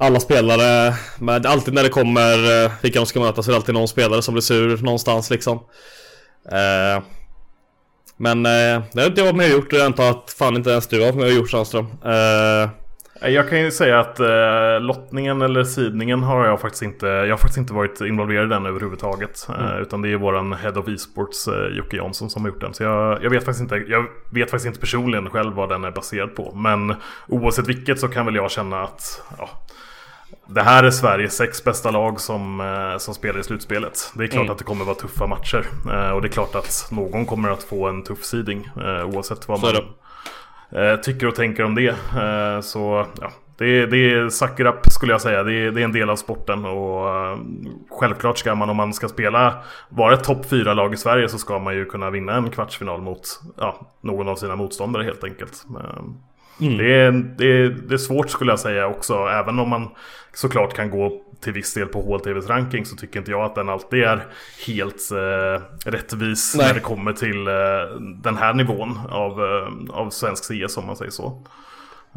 Speaker 3: alla spelare, men alltid när det kommer eh, vilka de ska möta så är det alltid någon spelare som blir sur någonstans liksom. Eh, men eh, det har inte jag varit med och gjort och jag antar att fan inte ens du har varit med och gjort Sandström. Eh,
Speaker 1: Jag kan ju säga att eh, lottningen eller sidningen har jag faktiskt inte Jag har faktiskt inte varit involverad i den överhuvudtaget eh, Utan det är våran Head of E-sports eh, Jocke Jansson som har gjort den Så jag, jag vet faktiskt inte Jag vet faktiskt inte personligen själv vad den är baserad på Men oavsett vilket så kan väl jag känna att ja, det här är Sveriges sex bästa lag som, eh, som spelar i slutspelet. Det är klart mm. att det kommer vara tuffa matcher. Eh, och det är klart att någon kommer att få en tuff seeding. Eh, oavsett vad man tycker och tänker om det. Så ja, det, det är sucker up skulle jag säga. Det är, det är en del av sporten. Och självklart ska man om man ska spela, vara ett topp fyra lag i Sverige så ska man ju kunna vinna en kvartsfinal mot ja, någon av sina motståndare helt enkelt. Mm. Det, är, det, är, det är svårt skulle jag säga också, även om man såklart kan gå till viss del på HLTVs ranking så tycker inte jag att den alltid är helt eh, rättvis Nej. när det kommer till eh, den här nivån av, eh, av svensk CS om man säger så.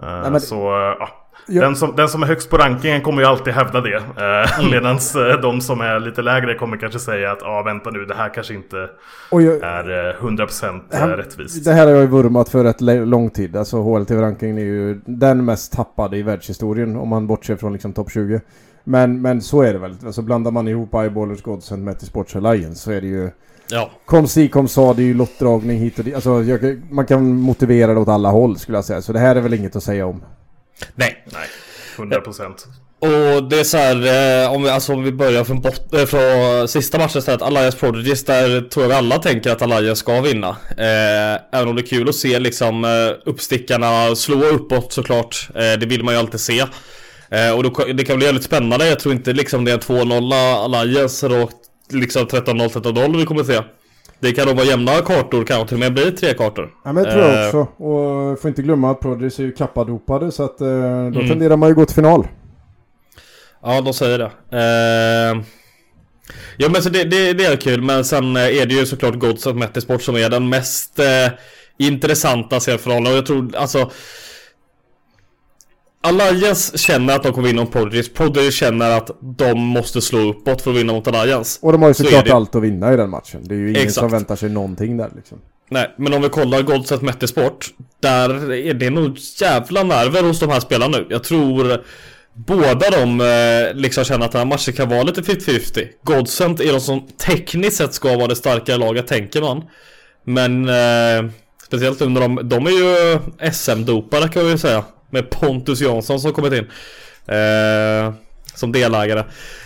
Speaker 1: Eh, Nej, men... Så ja, Ja. Den, som, den som är högst på rankingen kommer ju alltid hävda det. Eh, mm. Medan eh, de som är lite lägre kommer kanske säga att ah, vänta nu, det här kanske inte jag, är eh, 100% här, eh, rättvist.
Speaker 2: Det här har jag ju vurmat för rätt lång tid. Alltså HLTV-rankingen är ju den mest tappade i världshistorien om man bortser från liksom topp 20. Men, men så är det väl. Alltså blandar man ihop Eyeballers, Godsend, Metti Sports Alliance så är det ju... Ja. Kom si, kom sa, det är ju lottdragning hit och dit. Alltså jag, man kan motivera det åt alla håll skulle jag säga. Så det här är väl inget att säga om.
Speaker 3: Nej.
Speaker 1: Nej, 100 procent.
Speaker 3: Och det är så här, eh, om, vi, alltså, om vi börjar från, bot, eh, från sista matchen istället, Alliance Prodigies, där tror jag alla tänker att Alliance ska vinna. Eh, även om det är kul att se liksom eh, uppstickarna slå uppåt såklart, eh, det vill man ju alltid se. Eh, och då, det kan bli väldigt spännande, jag tror inte liksom det är 2-0 Alliance och liksom 13-0, 13-0 vi kommer se. Det kan nog vara jämna kartor, kan till och med bli tre kartor.
Speaker 2: Ja men det tror jag eh, också. Och får inte glömma att Prodigy är ju kappadopade så att eh, då mm. tenderar man ju gå till final.
Speaker 3: Ja, de säger det. Eh, ja men så det, det, det, är kul, men sen är det ju såklart Gods och Metisport som är den mest eh, intressanta seriefinalen. Och jag tror alltså Alliance känner att de kommer vinna mot Prodigy. Prodigy känner att de måste slå uppåt för att vinna mot Alliance.
Speaker 2: Och de har ju såklart så allt att vinna i den matchen. Det är ju ingen Exakt. som väntar sig någonting där liksom.
Speaker 3: Nej, men om vi kollar Godset Mettesport. Där är det nog jävla nerver hos de här spelarna nu. Jag tror båda de eh, liksom känner att den här matchen kan vara lite 50-50. Godsent är de som tekniskt sett ska vara det starkare laget, tänker man. Men eh, speciellt under de, de är ju SM-dopare kan vi säga. Med Pontus Jansson som kommit in. Eh, som delägare.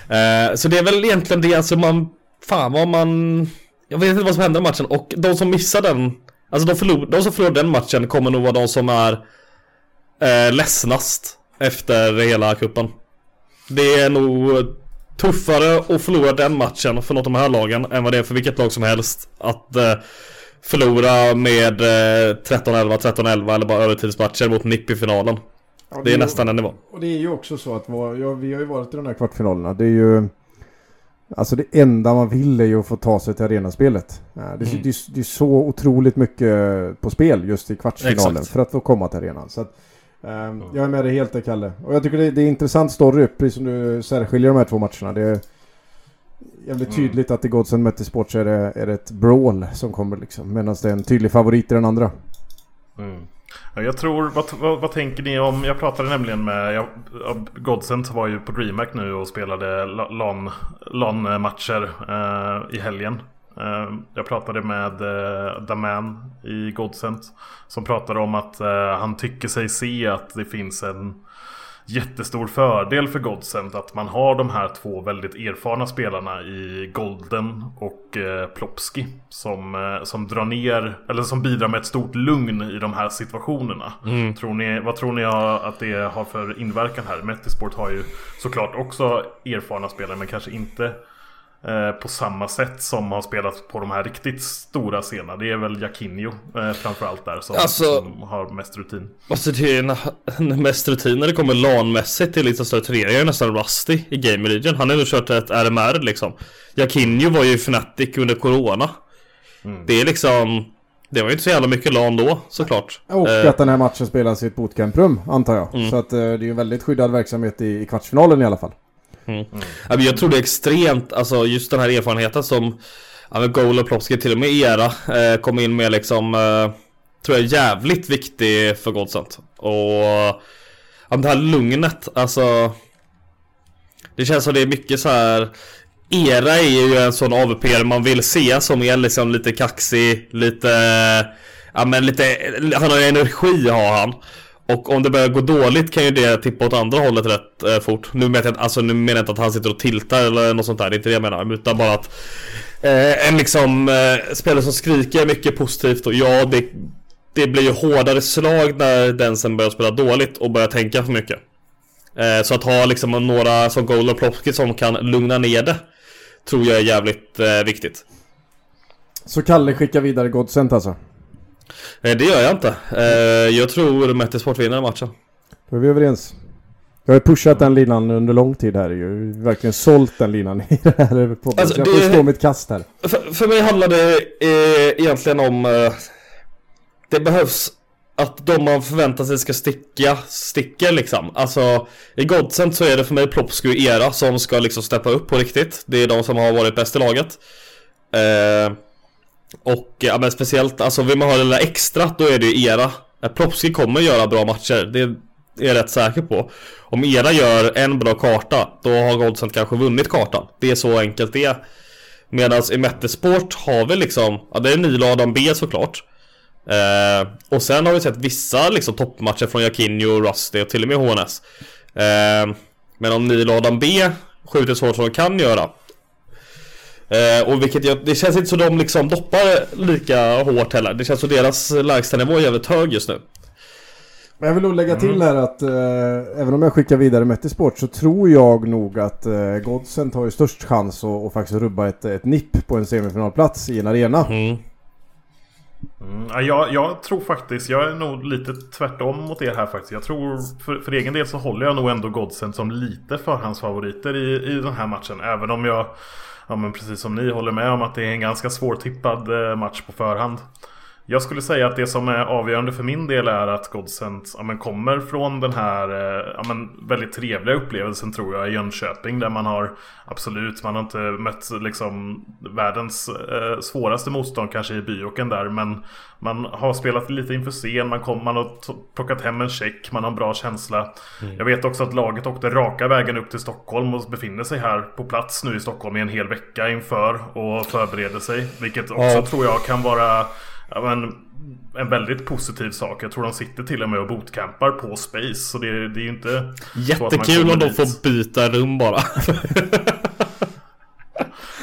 Speaker 3: Eh, så det är väl egentligen det, alltså man... Fan vad man... Jag vet inte vad som händer i matchen och de som missar den... Alltså de, förlor, de som förlorar den matchen kommer nog vara de som är eh, ledsnast efter hela kuppen. Det är nog tuffare att förlora den matchen för något av de här lagen än vad det är för vilket lag som helst. Att eh, förlora med eh, 13-11, 13-11 eller bara övertidsmatcher mot NIP i finalen. Ja, det, det, är, nästan en nivå.
Speaker 2: Och det är ju också så att ja, vi har ju varit i de här kvartsfinalerna. Det är ju... Alltså det enda man vill är ju att få ta sig till arenaspelet. Ja, det, mm. det, det, är så otroligt mycket på spel just i kvartsfinalen Exakt. för att få komma till arenan. Så att, um, jag är med dig helt där Kalle. Och jag tycker det, det är intressant story, precis som du särskiljer de här två matcherna. Det, jävligt mm. tydligt att i Godsen mötte Sport så är det, är det ett brawl som kommer liksom. Medan det är en tydlig favorit i den andra.
Speaker 1: Mm. Jag tror, vad, vad, vad, tänker ni om, jag pratade nämligen med, jag, Godsent var ju på DreamHack nu och spelade LAN-matcher eh, i helgen. Eh, jag pratade med eh, Daman i Godsent som pratade om att eh, han tycker sig se att det finns en jättestor fördel för Godsend att man har de här två väldigt erfarna spelarna i Golden och eh, Plopski som, eh, som drar ner, eller som bidrar med ett stort lugn i de här situationerna. Mm. Tror ni, vad tror ni att det har för inverkan här? Metisport har ju såklart också erfarna spelare men kanske inte på samma sätt som har spelat på de här riktigt stora scenerna. Det är väl Jakinho eh, framförallt där som, alltså, som, har mest rutin.
Speaker 3: Alltså det är mest rutin när det kommer LAN-mässigt till lite större turneringar är nästan Rusty i Game Region. Han har nu kört ett RMR liksom. Jakinho var ju Fnatic under Corona. Mm. Det är liksom det var ju inte så jävla mycket LAN då såklart.
Speaker 2: Och eh. att den här matchen spelas i ett bootcamprum antar jag. Mm. Så att eh, det är ju en väldigt skyddad verksamhet i, i kvartsfinalen i alla fall.
Speaker 3: Mm. Mm. Jag tror det är extremt, alltså just den här erfarenheten som ja, Goal och Plopski till och med era eh, kom in med liksom eh, Tror jag är jävligt viktig för Godsent Och ja, det här lugnet, alltså Det känns som det är mycket så här Era är ju en sån AVP man vill se som är liksom lite kaxig, lite Ja men lite Han har energi har han och om det börjar gå dåligt kan ju det tippa åt andra hållet rätt eh, fort. Nu menar, jag, alltså, nu menar jag inte att han sitter och tiltar eller något sånt där. Det är inte det jag menar. Utan bara att eh, en liksom eh, spelare som skriker mycket positivt och ja, det, det blir ju hårdare slag när den sen börjar spela dåligt och börjar tänka för mycket. Eh, så att ha liksom några som Gold och Plopski som kan lugna ner det tror jag är jävligt eh, viktigt.
Speaker 2: Så Kalle skickar vidare Godsent alltså?
Speaker 3: Eh, det gör jag inte. Eh, jag tror Mette Sport vinner matchen.
Speaker 2: Då är vi överens. Jag har pushat den linan under lång tid här ju. Verkligen sålt den linan i det här podden. Alltså, jag får det... stå mitt kast här.
Speaker 3: För, för mig handlar det eh, egentligen om... Eh, det behövs att de man förväntar sig ska sticka, sticker liksom. Alltså, i Godsent så är det för mig Plopsky och Era som ska liksom steppa upp på riktigt. Det är de som har varit bäst i laget. Eh, och ja, men speciellt, alltså vill man ha det där extra, då är det ju Era. Plopsky kommer göra bra matcher, det är jag rätt säker på. Om Era gör en bra karta, då har Godsent kanske vunnit kartan. Det är så enkelt det är. Medan i Mettesport har vi liksom, ja det är Nyladan B såklart. Eh, och sen har vi sett vissa liksom toppmatcher från Jakinho, Rusty och till och med HNS. Eh, men om Nyladan B skjuter så hårt som de kan göra. Eh, och vilket jag, det känns inte så de liksom doppar lika hårt heller. Det känns som deras lägstanivå är jävligt hög just nu.
Speaker 2: Men jag vill nog lägga till mm. här att eh, även om jag skickar vidare Metti Sport så tror jag nog att eh, Godsent har ju störst chans att, att faktiskt rubba ett, ett nipp på en semifinalplats i en arena. Mm.
Speaker 1: Mm, jag, jag, tror faktiskt, jag är nog lite tvärtom mot er här faktiskt. Jag tror för, för egen del så håller jag nog ändå Godsend som lite förhandsfavoriter i, i den här matchen. Även om jag, ja men precis som ni, håller med om att det är en ganska svårtippad eh, match på förhand. Jag skulle säga att det som är avgörande för min del är att Godsent ja, men kommer från den här eh, ja, men väldigt trevliga upplevelsen tror jag i Jönköping. Där man har absolut, man har inte mött liksom världens eh, svåraste motstånd kanske i Byoken där. Men man har spelat lite inför scen, man, kom, man har plockat hem en check, man har en bra känsla. Mm. Jag vet också att laget åkte raka vägen upp till Stockholm och befinner sig här på plats nu i Stockholm i en hel vecka inför och förbereder sig. Vilket också ja. tror jag kan vara ja, men, en väldigt positiv sak. Jag tror de sitter till och med och bootcampar på Space. Så det, det är ju inte...
Speaker 3: Jättekul om de får byta rum bara.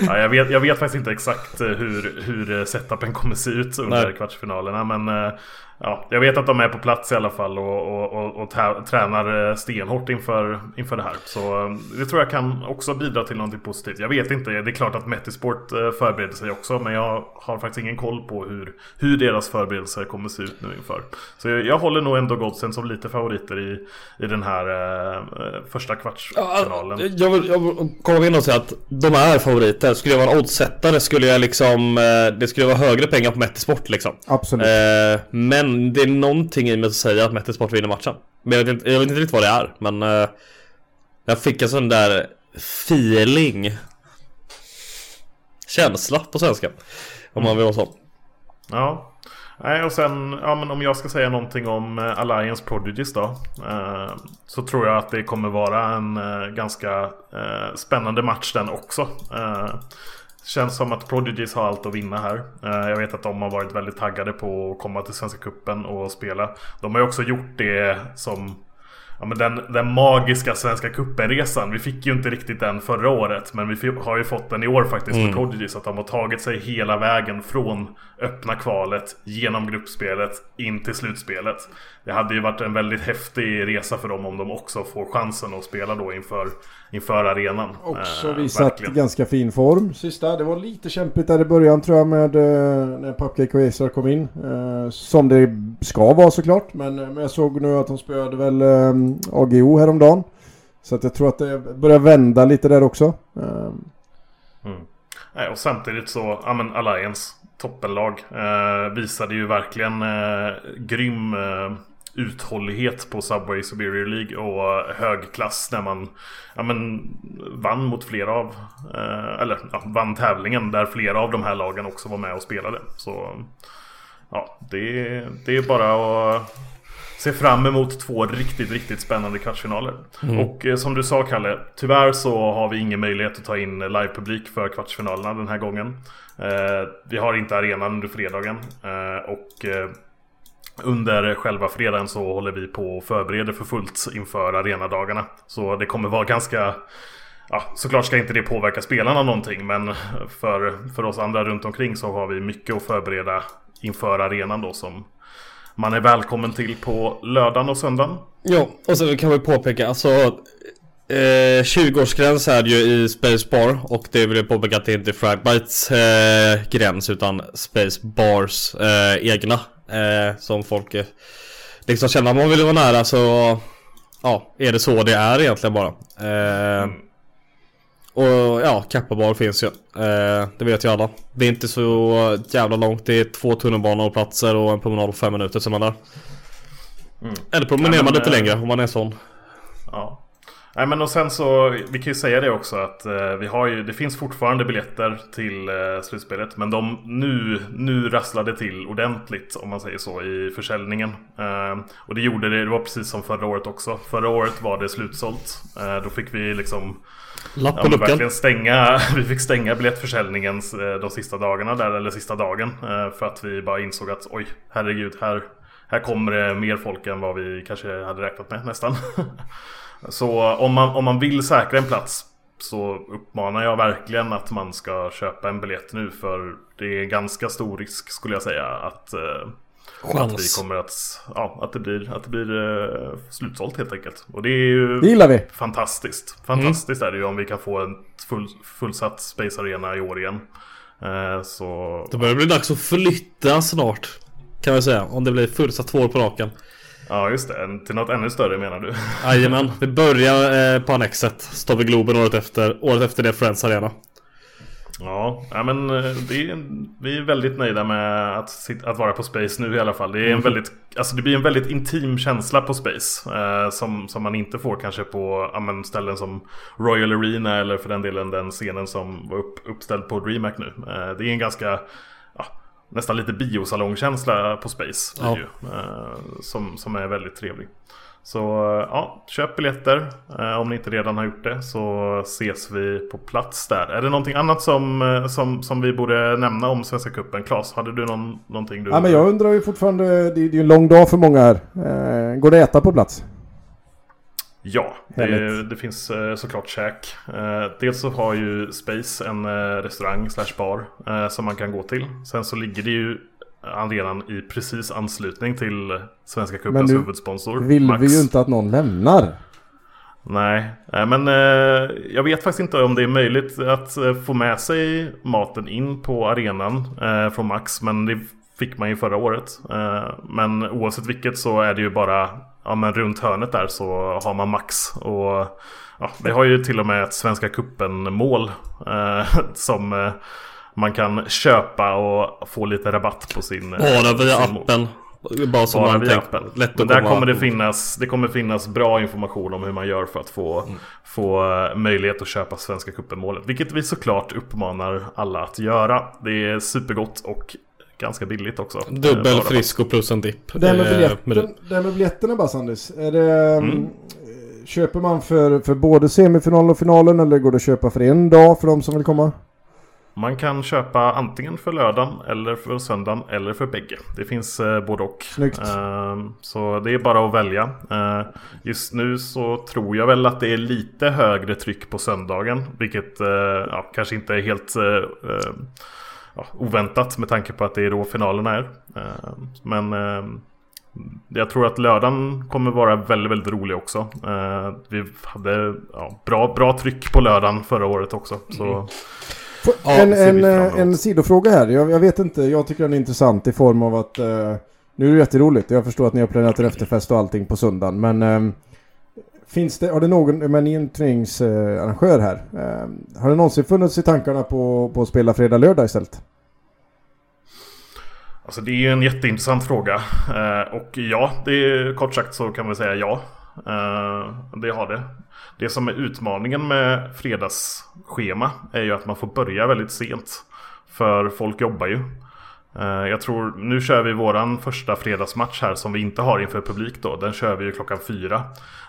Speaker 1: ja, jag, vet, jag vet faktiskt inte exakt eh, hur, hur setupen kommer se ut under Nej. kvartsfinalerna. Men eh, ja, jag vet att de är på plats i alla fall och, och, och, och tränar eh, stenhårt inför, inför det här. Så eh, det tror jag kan också bidra till någonting positivt. Jag vet inte, det är klart att Metisport eh, förbereder sig också. Men jag har faktiskt ingen koll på hur, hur deras förberedelser kommer se ut nu inför. Så jag, jag håller nog ändå Godsen som lite favoriter i, i den här eh, första kvartsfinalen.
Speaker 3: Ja, jag, vill, jag vill komma in och säga att de är favoriter. Skulle jag vara en oddsättare skulle jag liksom, det skulle vara högre pengar på Metisport liksom.
Speaker 2: Absolut.
Speaker 3: Eh, men men det är någonting i mig som säger att Mettesport vinner matchen. Men jag vet, inte, jag vet inte riktigt vad det är. Men uh, jag fick en sån där feeling. Känsla på svenska. Om man vill vara så.
Speaker 1: Ja. Nej, och sen ja, men om jag ska säga någonting om eh, Alliance Prodigies då. Eh, så tror jag att det kommer vara en eh, ganska spännande match den också. Känns som att Prodigies har allt att vinna här. Eh, jag vet att de har varit väldigt taggade på att komma till Svenska Kuppen och spela. De har ju också gjort det som Ja, men den, den magiska Svenska Cupen-resan. Vi fick ju inte riktigt den förra året. Men vi har ju fått den i år faktiskt mm. med Prodigies. Att de har tagit sig hela vägen från öppna kvalet, genom gruppspelet, in till slutspelet. Det hade ju varit en väldigt häftig resa för dem om de också får chansen att spela då inför, inför arenan.
Speaker 2: Också eh, visat verkligen. ganska fin form sista. Det var lite kämpigt där i början tror jag med eh, när Pupcake och Acer kom in. Eh, som det ska vara såklart. Men, men jag såg nu att de spöade väl eh, AGO häromdagen. Så att jag tror att det börjar vända lite där också.
Speaker 1: Mm. Och samtidigt så, ja men Alliance, toppenlag. Eh, visade ju verkligen eh, grym eh, uthållighet på Subway Superior League och hög klass när man ja, men, vann mot flera av, eh, eller ja, vann tävlingen där flera av de här lagen också var med och spelade. Så ja, det, det är bara att ser fram emot två riktigt, riktigt spännande kvartsfinaler. Mm. Och eh, som du sa Kalle, tyvärr så har vi ingen möjlighet att ta in livepublik för kvartsfinalerna den här gången. Eh, vi har inte arenan under fredagen. Eh, och eh, under själva fredagen så håller vi på och förbereder för fullt inför arenadagarna. Så det kommer vara ganska Ja, såklart ska inte det påverka spelarna någonting men för, för oss andra runt omkring så har vi mycket att förbereda inför arenan då som man är välkommen till på lördagen och söndagen.
Speaker 3: Ja, och så kan vi påpeka alltså eh, 20-årsgräns är ju i Space Bar och det vill jag påpeka att det inte är Fragbites eh, gräns utan Space Bars eh, egna eh, som folk eh, liksom känner att man vill vara nära så ja, är det så det är egentligen bara. Eh, mm. Och ja, Kappabar finns ju. Eh, det vet ju alla. Det är inte så jävla långt. Det är två tunnelbaneplatser och en promenad på fem minuter som man där. Mm. Eller promenerar ja, man lite äh, längre om man är sån.
Speaker 1: Ja. Nej men och sen så, vi kan ju säga det också att eh, vi har ju, det finns fortfarande biljetter till eh, slutspelet. Men de nu, nu rasslade till ordentligt om man säger så i försäljningen. Eh, och det gjorde det, det var precis som förra året också. Förra året var det slutsålt. Eh, då fick vi liksom
Speaker 3: Lapp på ja, luckan.
Speaker 1: Stänga, vi fick stänga biljettförsäljningen eh, de sista dagarna där, eller sista dagen. Eh, för att vi bara insåg att oj, herregud, här, här kommer det mer folk än vad vi kanske hade räknat med nästan. Så om man, om man vill säkra en plats så uppmanar jag verkligen att man ska köpa en biljett nu för det är ganska stor risk skulle jag säga att eh. Att vi kommer att, ja, att det blir, att det blir uh, slutsålt helt enkelt. Och det är ju
Speaker 2: det gillar vi.
Speaker 1: fantastiskt. Fantastiskt mm. är det ju om vi kan få en full, fullsatt Space Arena i år igen. Uh, så...
Speaker 3: Det börjar bli dags att flytta snart. Kan vi säga. Om det blir fullsatt två år på raken.
Speaker 1: Ja just det, till något ännu större menar du?
Speaker 3: Jajamän, vi börjar eh, på Annexet. Står vid Globen året efter. Året efter det Friends Arena.
Speaker 1: Ja, ja men eh, är, vi är väldigt nöjda med att, att vara på Space nu i alla fall. Det, är en mm. väldigt, alltså det blir en väldigt intim känsla på Space. Eh, som, som man inte får kanske på ja, men ställen som Royal Arena eller för den delen den scenen som var upp, uppställd på DreamHack nu. Eh, det är en ganska nästan lite biosalongkänsla på Space. Ja. Ju, eh, som, som är väldigt trevlig. Så ja, köp biljetter eh, om ni inte redan har gjort det så ses vi på plats där. Är det någonting annat som, eh, som, som vi borde nämna om Svenska Cupen? Klas, hade du någon, någonting du...
Speaker 2: Ja, men jag undrar ju fortfarande, det är ju en lång dag för många här. Eh, går det att äta på plats?
Speaker 1: Ja, det, det, finns såklart käk. Dels så har ju Space en restaurang slash bar som man kan gå till. Sen så ligger det ju arenan i precis anslutning till Svenska Cupens huvudsponsor.
Speaker 2: vill Max. vi ju inte att någon lämnar.
Speaker 1: Nej, men eh, jag vet faktiskt inte om det är möjligt att eh, få med sig maten in på arenan eh, från Max. Men det fick man ju förra året. men oavsett vilket så är det ju bara ja, men runt hörnet där så har man Max. Och ja, det har ju till och med ett Svenska Cupen mål som man kan köpa och få lite rabatt på sin...
Speaker 3: Bara via appen.
Speaker 1: Bara som Bara via appen. Lätt Men där kommer det finnas, det kommer finnas bra information om hur man gör för att få, mm. få eh, möjlighet att köpa Svenska cupen-målet. Vilket vi såklart uppmanar alla att göra. Det är supergott och ganska billigt också.
Speaker 3: Dubbel frisko plus en dipp.
Speaker 2: Det här med, biljetten, det med biljetterna bara Sandis. Är det, mm. mm. Köper man för, för både semifinalen och finalen eller går det att köpa för en dag för de som vill komma?
Speaker 1: Man kan köpa antingen för lördagen eller för söndagen eller för bägge. Det finns eh, både och.
Speaker 2: Snyggt.
Speaker 1: Eh, så det är bara att välja. Eh, just nu så tror jag väl att det är lite högre tryck på söndagen. Vilket eh, ja, kanske inte är helt eh, eh, ja, oväntat med tanke på att det är då finalerna är. Ehm, men ehm, jag tror att lördagen kommer vara väldigt, väldigt rolig också. vi hade ja, bra, bra tryck på lördagen förra året också. Så mm.
Speaker 2: Ja, en, en, eh, en sidofråga här. Jag, jag, vet inte, jag tycker den är intressant i form av att... Uh, nu är det jätteroligt. Jag förstår att ni har planerat en efterfest och allting på söndagen. Men um, finns det, har det någon, men ni är en turneringsarrangör här. Eh, har det någonsin funnits i tankarna på, på att spela fredag, lördag istället?
Speaker 1: Alltså det är ju en jätteintressant fråga. Eh, och ja, det är, kort sagt så kan vi säga ja. Eh, det har det. Det som är utmaningen med fredagsschema är ju att man får börja väldigt sent. För folk jobbar ju. Eh, jag tror, nu kör vi våran första fredagsmatch här som vi inte har inför publik då. Den kör vi ju klockan fyra.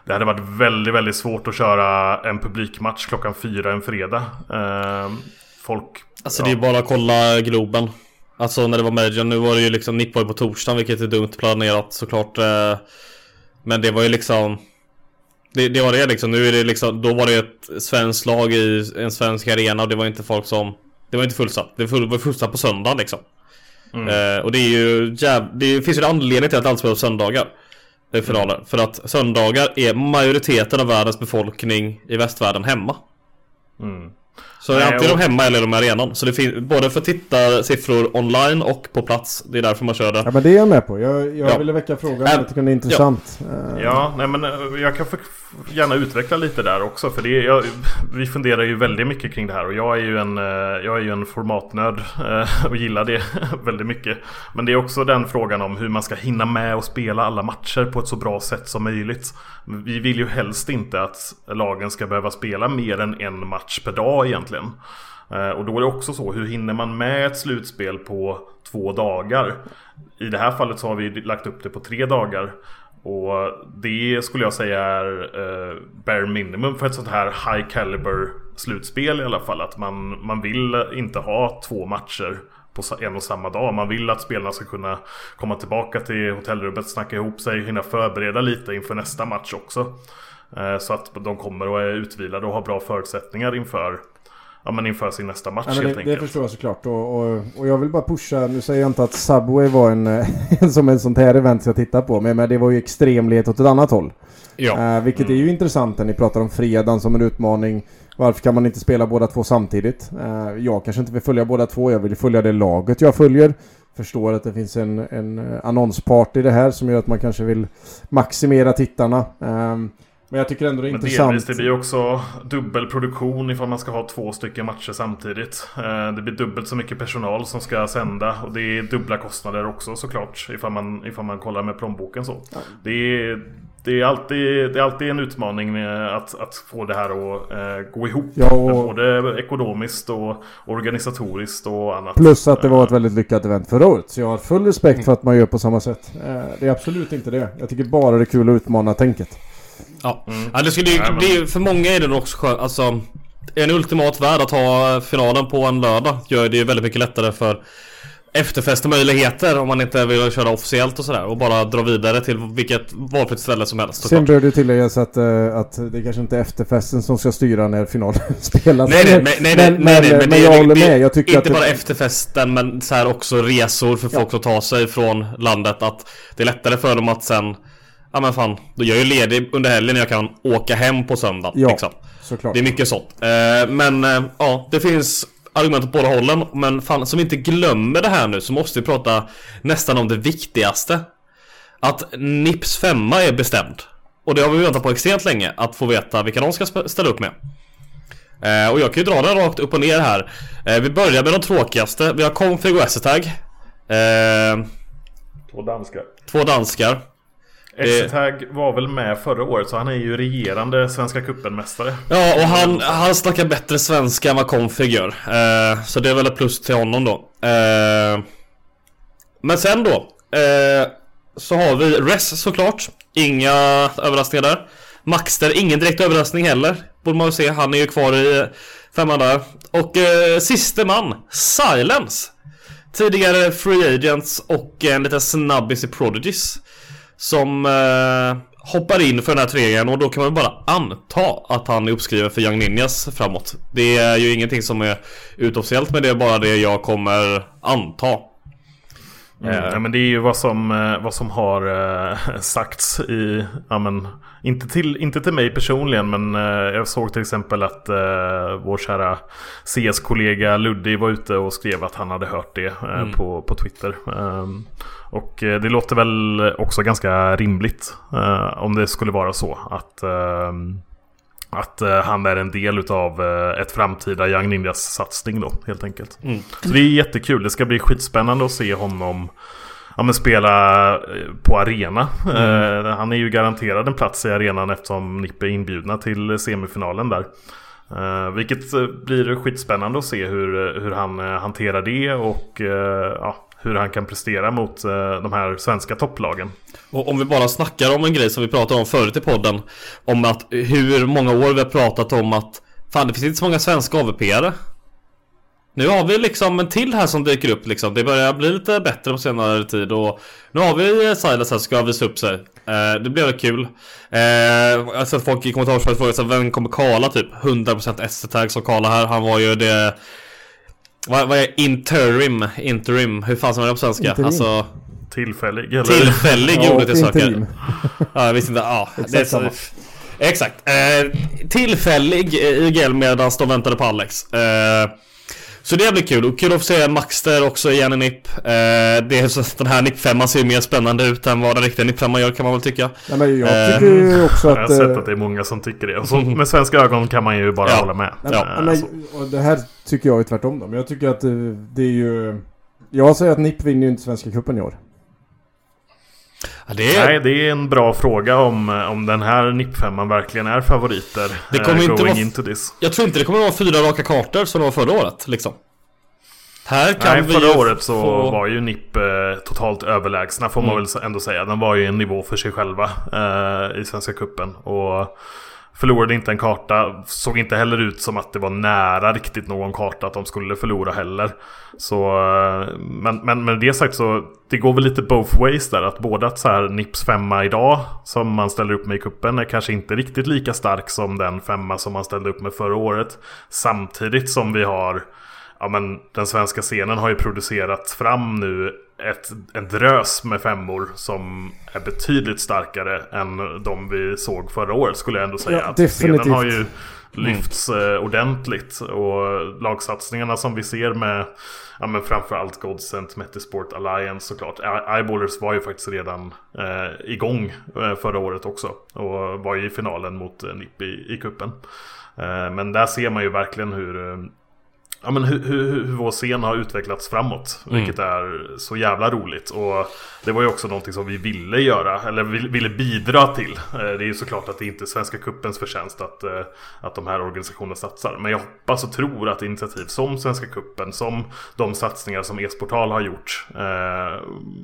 Speaker 1: Det hade varit väldigt, väldigt svårt att köra en publikmatch klockan fyra en fredag. Eh, folk...
Speaker 3: Alltså ja. det är bara att kolla Globen. Alltså när det var Major, nu var det ju liksom NIP var ju på torsdagen vilket är dumt planerat såklart. Eh, men det var ju liksom det, det var det liksom, nu är det liksom, då var det ett svenskt lag i en svensk arena och det var inte folk som Det var inte fullsatt, det var fullsatt på söndagen liksom. Mm. Eh, och det är ju jäv, det finns ju en anledning till att allt spelar på söndagar. I finaler. Mm. För att söndagar är majoriteten av världens befolkning i västvärlden hemma. Mm. Så Nej, antingen och... de hemma eller de i arenan. Så det finns både för tittarsiffror online och på plats. Det är därför man kör det.
Speaker 2: Ja men det är jag med på. Jag, jag ja. ville väcka frågan. Jag tycker det är intressant.
Speaker 1: Ja, ja nej men eh, jag kan gärna utveckla lite där också. För det jag, vi funderar ju väldigt mycket kring det här. Och jag är ju en, eh, jag är ju en formatnörd. Eh, och gillar det väldigt mycket. Men det är också den frågan om hur man ska hinna med och spela alla matcher på ett så bra sätt som möjligt. Vi vill ju helst inte att lagen ska behöva spela mer än en match per dag egentligen. Eh, och då är det också så, hur hinner man med ett slutspel på två dagar? I det här fallet så har vi lagt upp det på tre dagar. Och det skulle jag säga är eh, bare minimum för ett sånt här high caliber slutspel i alla fall. Att man, man vill inte ha två matcher på en och samma dag. Man vill att spelarna ska kunna komma tillbaka till hotellrummet, snacka ihop sig, hinna förbereda lite inför nästa match också. Eh, så att de kommer och är utvilade och har bra förutsättningar inför Ja men inför sin nästa match ja, helt
Speaker 2: det, enkelt. Det förstår jag såklart. Och, och, och, jag vill bara pusha, nu säger jag inte att Subway var en, som en sånt här event jag tittar på. Men, men det var ju extremlighet åt ett annat håll. Ja. Uh, vilket mm. är ju intressant när ni pratar om fredagen som en utmaning. Varför kan man inte spela båda två samtidigt? Uh, jag kanske inte vill följa båda två, jag vill följa det laget jag följer. Förstår att det finns en, en annonspart i det här som gör att man kanske vill maximera tittarna. Uh, men jag tycker ändå det är Men intressant. Delvis,
Speaker 1: det blir också dubbelproduktion ifall man ska ha två stycken matcher samtidigt. Eh, det blir dubbelt så mycket personal som ska sända. Och det är dubbla kostnader också såklart. Ifall man, ifall man kollar med plånboken så. Det är, det är, alltid, det är alltid en utmaning att, att få det här att eh, gå ihop. Ja, och... Både ekonomiskt och organisatoriskt och annat.
Speaker 2: Plus att det var ett väldigt lyckat event förra året. Så jag har full respekt mm. för att man gör på samma sätt. Eh, det är absolut inte det. Jag tycker bara det är kul att utmana tänket.
Speaker 3: Ja, mm. ja det skulle ju, det, för många är det också skönt, alltså En ultimat värld att ha finalen på en lördag gör det ju väldigt mycket lättare för efterfestemöjligheter om man inte vill köra officiellt och sådär och bara dra vidare till vilket valfritt ställe som helst.
Speaker 2: Sen bör det tilläggas att, uh, att det kanske inte är efterfesten som ska styra när finalen spelas.
Speaker 3: Nej, nej, nej, nej, men, nej, nej, men, men, men jag håller med. Jag tycker inte att bara det... efterfesten men så här också resor för folk ja. att ta sig från landet. Att det är lättare för dem att sen Ja men fan, då är jag ju ledig under helgen när jag kan åka hem på söndag. Ja, liksom. såklart. Det är mycket sånt. Eh, men eh, ja, det finns argument åt båda hållen. Men fan, som vi inte glömmer det här nu så måste vi prata nästan om det viktigaste. Att Nips femma är bestämd. Och det har vi väntat på extremt länge, att få veta vilka de ska ställa upp med. Eh, och jag kan ju dra den rakt upp och ner här. Eh, vi börjar med de tråkigaste. Vi har Config och Essetag.
Speaker 1: Eh, två danskar.
Speaker 3: Två danskar.
Speaker 1: Essetag var väl med förra året så han är ju regerande Svenska cupen-mästare.
Speaker 3: Ja och han, han snackar bättre svenska än vad Config gör. Eh, så det är väl ett plus till honom då. Eh, men sen då. Eh, så har vi Res såklart. Inga överraskningar där. Maxter, ingen direkt överraskning heller. Borde man väl se. Han är ju kvar i femman där. Och eh, siste man, Silence. Tidigare Free Agents och en liten snabbis i Prodigies. Som eh, hoppar in för den här trean och då kan man bara anta att han är uppskriven för Young Ninjas framåt. Det är ju ingenting som är utofficiellt men det är bara det jag kommer anta.
Speaker 1: Mm, eh. ja, men det är ju vad som, eh, vad som har uh, sagts i, ja men inte till, inte till mig personligen men jag såg till exempel att uh, vår kära CS-kollega Luddy var ute och skrev att han hade hört det mm. på, på Twitter. Um, och eh, det låter väl också ganska rimligt eh, om det skulle vara så att ehm, att uh, han är en del utav uh, ett framtida Young Ninjas satsning då helt enkelt. Mm. Så det är jättekul. Det ska bli skitspännande att se honom ja, men spela på arena. Mm. Uh, han är ju garanterad en plats i arenan eftersom NIP är inbjudna till semifinalen där. vilket blir skitspännande att se hur, hur han hanterar det och ja, hur han kan prestera mot eh, de här svenska topplagen.
Speaker 3: Och om vi bara snackar om en grej som vi pratade om förut i podden. Om att hur många år vi har pratat om att fan det finns inte så många svenska AVP-are. Nu har vi liksom en till här som dyker upp liksom. Det börjar bli lite bättre på senare tid och nu har vi Silas här som ska visa upp sig. Eh, det blir kul. Eh, jag har sett folk i kommentarsfältet fråga sig vem kommer kala typ 100% SC-tag som kala här. Han var ju det... Vad, vad är interim? Interim? Hur fan säger man det på svenska?
Speaker 2: Interim.
Speaker 3: Alltså...
Speaker 1: Tillfällig eller?
Speaker 3: Tillfällig
Speaker 2: Ja,
Speaker 3: ordet jag söker.
Speaker 2: interim.
Speaker 3: Ja, jag visste inte. Ja, det är så... Exakt. Eh, tillfällig i GL medan de väntade på Alex. Eh, så det blir kul. Och kul att få se Maxter också igen i NIP. Eh, det är så att den här NIP 5 ser ju mer spännande ut än vad den riktiga NIP 5 gör kan man väl tycka.
Speaker 2: Nej, men jag
Speaker 3: Eh,
Speaker 2: tycker ju också
Speaker 1: Jag har
Speaker 2: att...
Speaker 1: sett
Speaker 2: eh,
Speaker 1: att det är många som tycker det. Och så med svenska ögon kan man ju bara
Speaker 3: Ja.
Speaker 1: hålla med.
Speaker 2: Nej,
Speaker 3: Ja,
Speaker 2: men,
Speaker 1: alltså.
Speaker 2: och det här tycker jag är tvärtom då. Men jag tycker att eh, det är ju... Jag säger att NIP vinner ju inte Svenska cupen i år.
Speaker 3: Ja, det är...
Speaker 1: Nej, det är en bra fråga om, om den här NIP-femman verkligen är favoriter.
Speaker 3: Det kommer
Speaker 1: eh,
Speaker 3: inte vara-
Speaker 1: into this.
Speaker 3: Jag tror inte det kommer vara fyra raka kartor som det var förra året liksom. Här kan
Speaker 1: Nej,
Speaker 3: vi
Speaker 1: förra året så
Speaker 3: få...
Speaker 1: var ju NIP eh, totalt överlägsna får man
Speaker 3: Mm.
Speaker 1: väl ändå säga. Den var ju en nivå för sig själva eh, i Svenska Cupen. Och förlorade inte en karta. Såg inte heller ut som att det var nära riktigt någon karta att de skulle förlora heller. Så, eh, men, men med det sagt så det går väl lite both ways där. Att både att så här Nips femma idag som man ställer upp med i kuppen är kanske inte riktigt lika stark som den femma som man ställde upp med förra året. Samtidigt som vi har Ja men den svenska scenen har ju producerat fram nu ett, en drös med femmor som är betydligt starkare än de vi såg förra året skulle jag ändå säga.
Speaker 2: Ja, definitivt.
Speaker 1: scenen har ju lyfts eh, ordentligt och lagsatsningarna som vi ser med ja, men framförallt Godsent, Metisport Alliance såklart. I- Eyeballers var ju faktiskt redan eh, igång eh, förra året också och var ju i finalen mot eh, NIP i, i kuppen. Eh, men där ser man ju verkligen hur eh, Ja men hur, hur, hur vår scen har utvecklats framåt.
Speaker 3: Mm.
Speaker 1: Vilket är så jävla roligt. Och det var ju också någonting som vi ville göra. Eller vill- ville bidra till. Eh, Det är ju såklart att det inte är Svenska Cuppens förtjänst att, eh, att de här organisationerna satsar. Men jag hoppas och tror att initiativ som Svenska Cupen, som de satsningar som e-sportal har gjort. eh,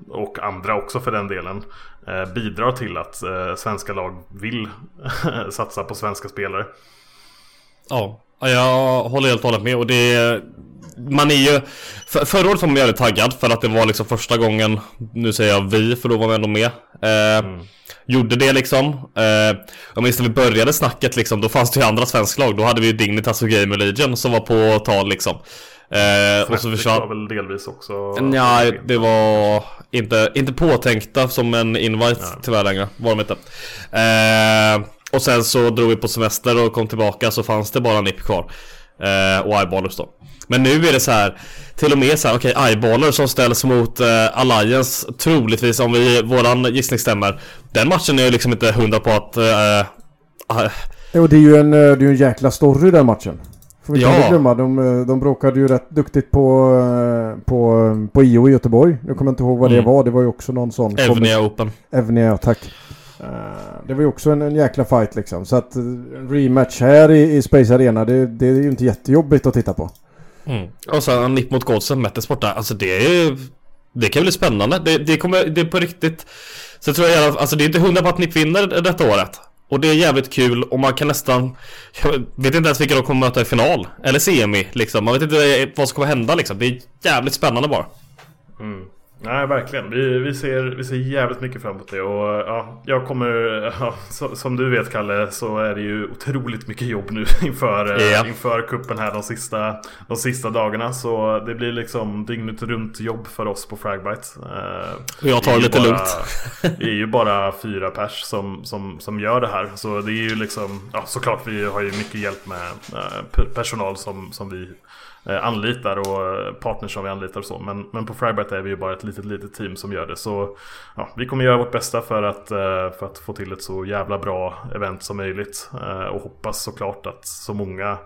Speaker 1: Och andra också för den delen. Bidrar till att svenska lag vill satsa på svenska spelare.
Speaker 3: Ja, jag håller helt och hållet med. Och det Man är ju för, Förra året var man jävligt taggad för att det var liksom första gången Nu säger jag vi för då var vi ändå med. Eh, Gjorde det liksom. Eh, Jag minns när vi började snacket liksom Då fanns det ju andra svensklag Då hade vi ju Dignitas och Gamer Legion som var på tal liksom. Eh, Och så försvann
Speaker 1: var väl delvis också...
Speaker 3: Ja, det var inte, inte påtänkta som en invite tyvärr längre. Var de inte. Eh, och sen så drog vi på semester och kom tillbaka så fanns det bara NIP kvar. Eh, och Eyeballers då. Men nu är det så här Till och med så här, okej Eyeballers som ställs mot eh, Alliance Troligtvis om vi, våran gissning stämmer Den matchen är ju liksom inte hundra på att eh, eh,
Speaker 2: Och det är ju en, eh, det är en jäkla story den matchen. Får vi
Speaker 3: Ja.
Speaker 2: inte glömma. De, eh, de bråkade ju rätt duktigt på, på, på IO i Göteborg. Nu kommer jag inte ihåg vad det
Speaker 3: Mm.
Speaker 2: var. Det var ju också någon sån...
Speaker 3: Evnia Open
Speaker 2: Evnia, tack. Eh, det var ju också en, en jäkla fight liksom. Så att eh, en rematch här i, i Space Arena, det, det är ju inte jättejobbigt att titta på.
Speaker 3: Mm. Och sen NIP mot Godsen, Mettes där. Alltså det är Det kan bli spännande. Det, det kommer, det är på riktigt. Så tror jag, alltså det är inte hundra på att NIP vinner detta året. Och det är jävligt kul och man kan nästan Jag vet inte ens vilka de kommer möta i final. Eller semi liksom. Man vet inte vad som kommer hända liksom. Det är jävligt spännande bara.
Speaker 1: Nej, verkligen. Vi, vi, ser, vi ser jävligt mycket fram emot det. Och ja, jag kommer... Ja, så, som du vet, Kalle, så är det ju otroligt mycket jobb nu inför,
Speaker 3: Ja.
Speaker 1: inför kuppen här de sista, de sista dagarna. Så det blir liksom dygnet runt jobb för oss på Fragbite. Eh,
Speaker 3: Och jag tar det lite
Speaker 1: bara,
Speaker 3: lugnt.
Speaker 1: Vi är ju bara fyra pers som, som, som gör det här. Så det är ju liksom... Ja, såklart vi har ju mycket hjälp med eh, pe- personal som, som vi anlitar och eh, partners som vi anlitar och så. Men, men på Frybite är vi ju bara ett litet, litet team som gör det. Så ja, vi kommer göra vårt bästa för att, eh, för att få till ett så jävla bra event som möjligt. Eh, Och hoppas såklart att så många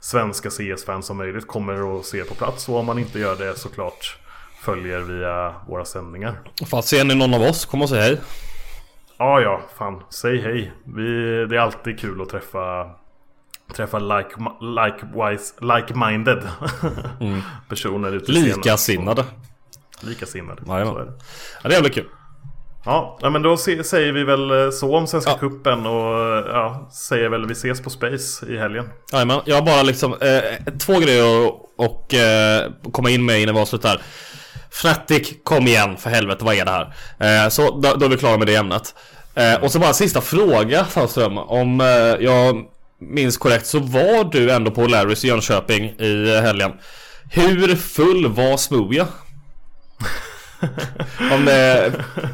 Speaker 1: svenska CS-fans som möjligt kommer att se på plats. Och om man inte gör det såklart följer via våra sändningar.
Speaker 3: Fan, ser ni någon av oss? Kom och säg hej.
Speaker 1: Ja, ja, fan. Säg hej. Vi, det är alltid kul att träffa Träffa like, likewise, like-minded personer ute.
Speaker 3: Likasinnade.
Speaker 1: Likasinnade.
Speaker 3: Jajamän.
Speaker 1: Är det.
Speaker 3: Ja, det är jävligt kul.
Speaker 1: Ja, men då säger vi väl så om Svenska ja. Cupen och ja, säger väl vi ses på Space i helgen.
Speaker 3: Ja, men jag har bara liksom eh, två grejer att och, eh, komma in med innan vi avslutar. Fnatic, kom igen för helvete, vad är det här? Eh, så då, då, är vi klara med det ämnet. Eh, och så bara sista fråga Sandström. Om eh, jag minns korrekt så var du ändå på Larrys i Jönköping i helgen. Hur full var Smooja? Om det,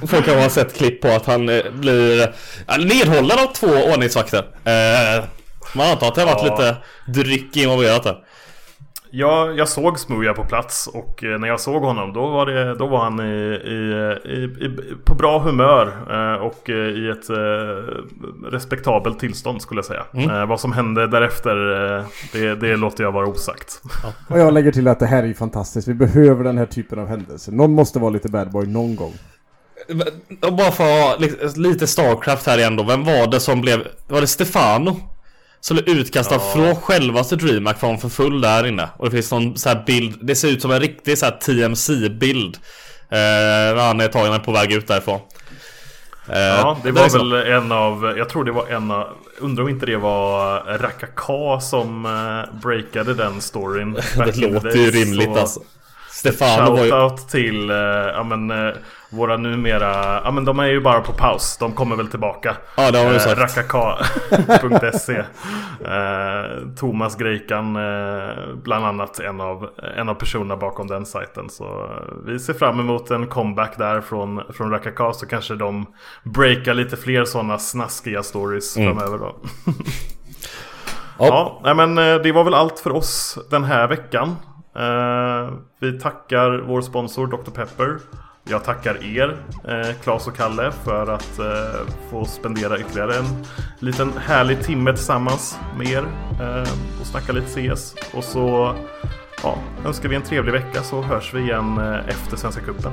Speaker 3: folk kan ha sett klipp på att han eh, blir nedhållen av två ordningsvakter. Eh, man antar att det har varit ja. lite dryck involverat där.
Speaker 1: Ja, jag såg Smooja på plats och eh, när jag såg honom då var, det, då var han i, i, i, på bra humör eh, och eh, i ett respektabelt tillstånd skulle jag säga. Mm. Vad som hände därefter, det, det låter jag vara osagt.
Speaker 2: Ja. Och jag lägger till att det här är fantastiskt. Vi behöver den här typen av händelser. Någon måste vara lite bad boy någon gång.
Speaker 3: Bara för att ha lite Starcraft här igen då. Vem var det som blev... Var det Stefano? Som blev utkastad ja. från självaste DreamHack för för full där inne. Och det finns någon så här bild. Det ser ut som en riktig så här TMC-bild. Eh, när han är tagen på väg ut därifrån.
Speaker 1: Eh, ja, det var väl en av, jag tror det var en av, undrar om inte det var Rakaka som eh, breakade den storyn.
Speaker 3: det låter ju rimligt så, alltså.
Speaker 1: Stefano var ju... Shoutout till, uh, ja men uh, våra numera, ja men de är ju bara på paus. De kommer väl tillbaka.
Speaker 3: Ja det har vi sagt.
Speaker 1: Rakaka.se uh, Thomas Greikan uh, bland annat en av, en av personerna bakom den sajten. Så vi ser fram emot en comeback där från, från Rakaka. Så kanske de breakar lite fler sådana snaskiga stories mm. framöver då. ja, nej, men det var väl allt för oss den här veckan. Uh, vi tackar vår sponsor Dr. Pepper. Jag tackar er, eh, Claes och Kalle, för att eh, få spendera ytterligare en liten härlig timme tillsammans med er eh, och snacka lite CS. Och så ja, önskar vi en trevlig vecka så hörs vi igen eh, efter Svenska Cupen.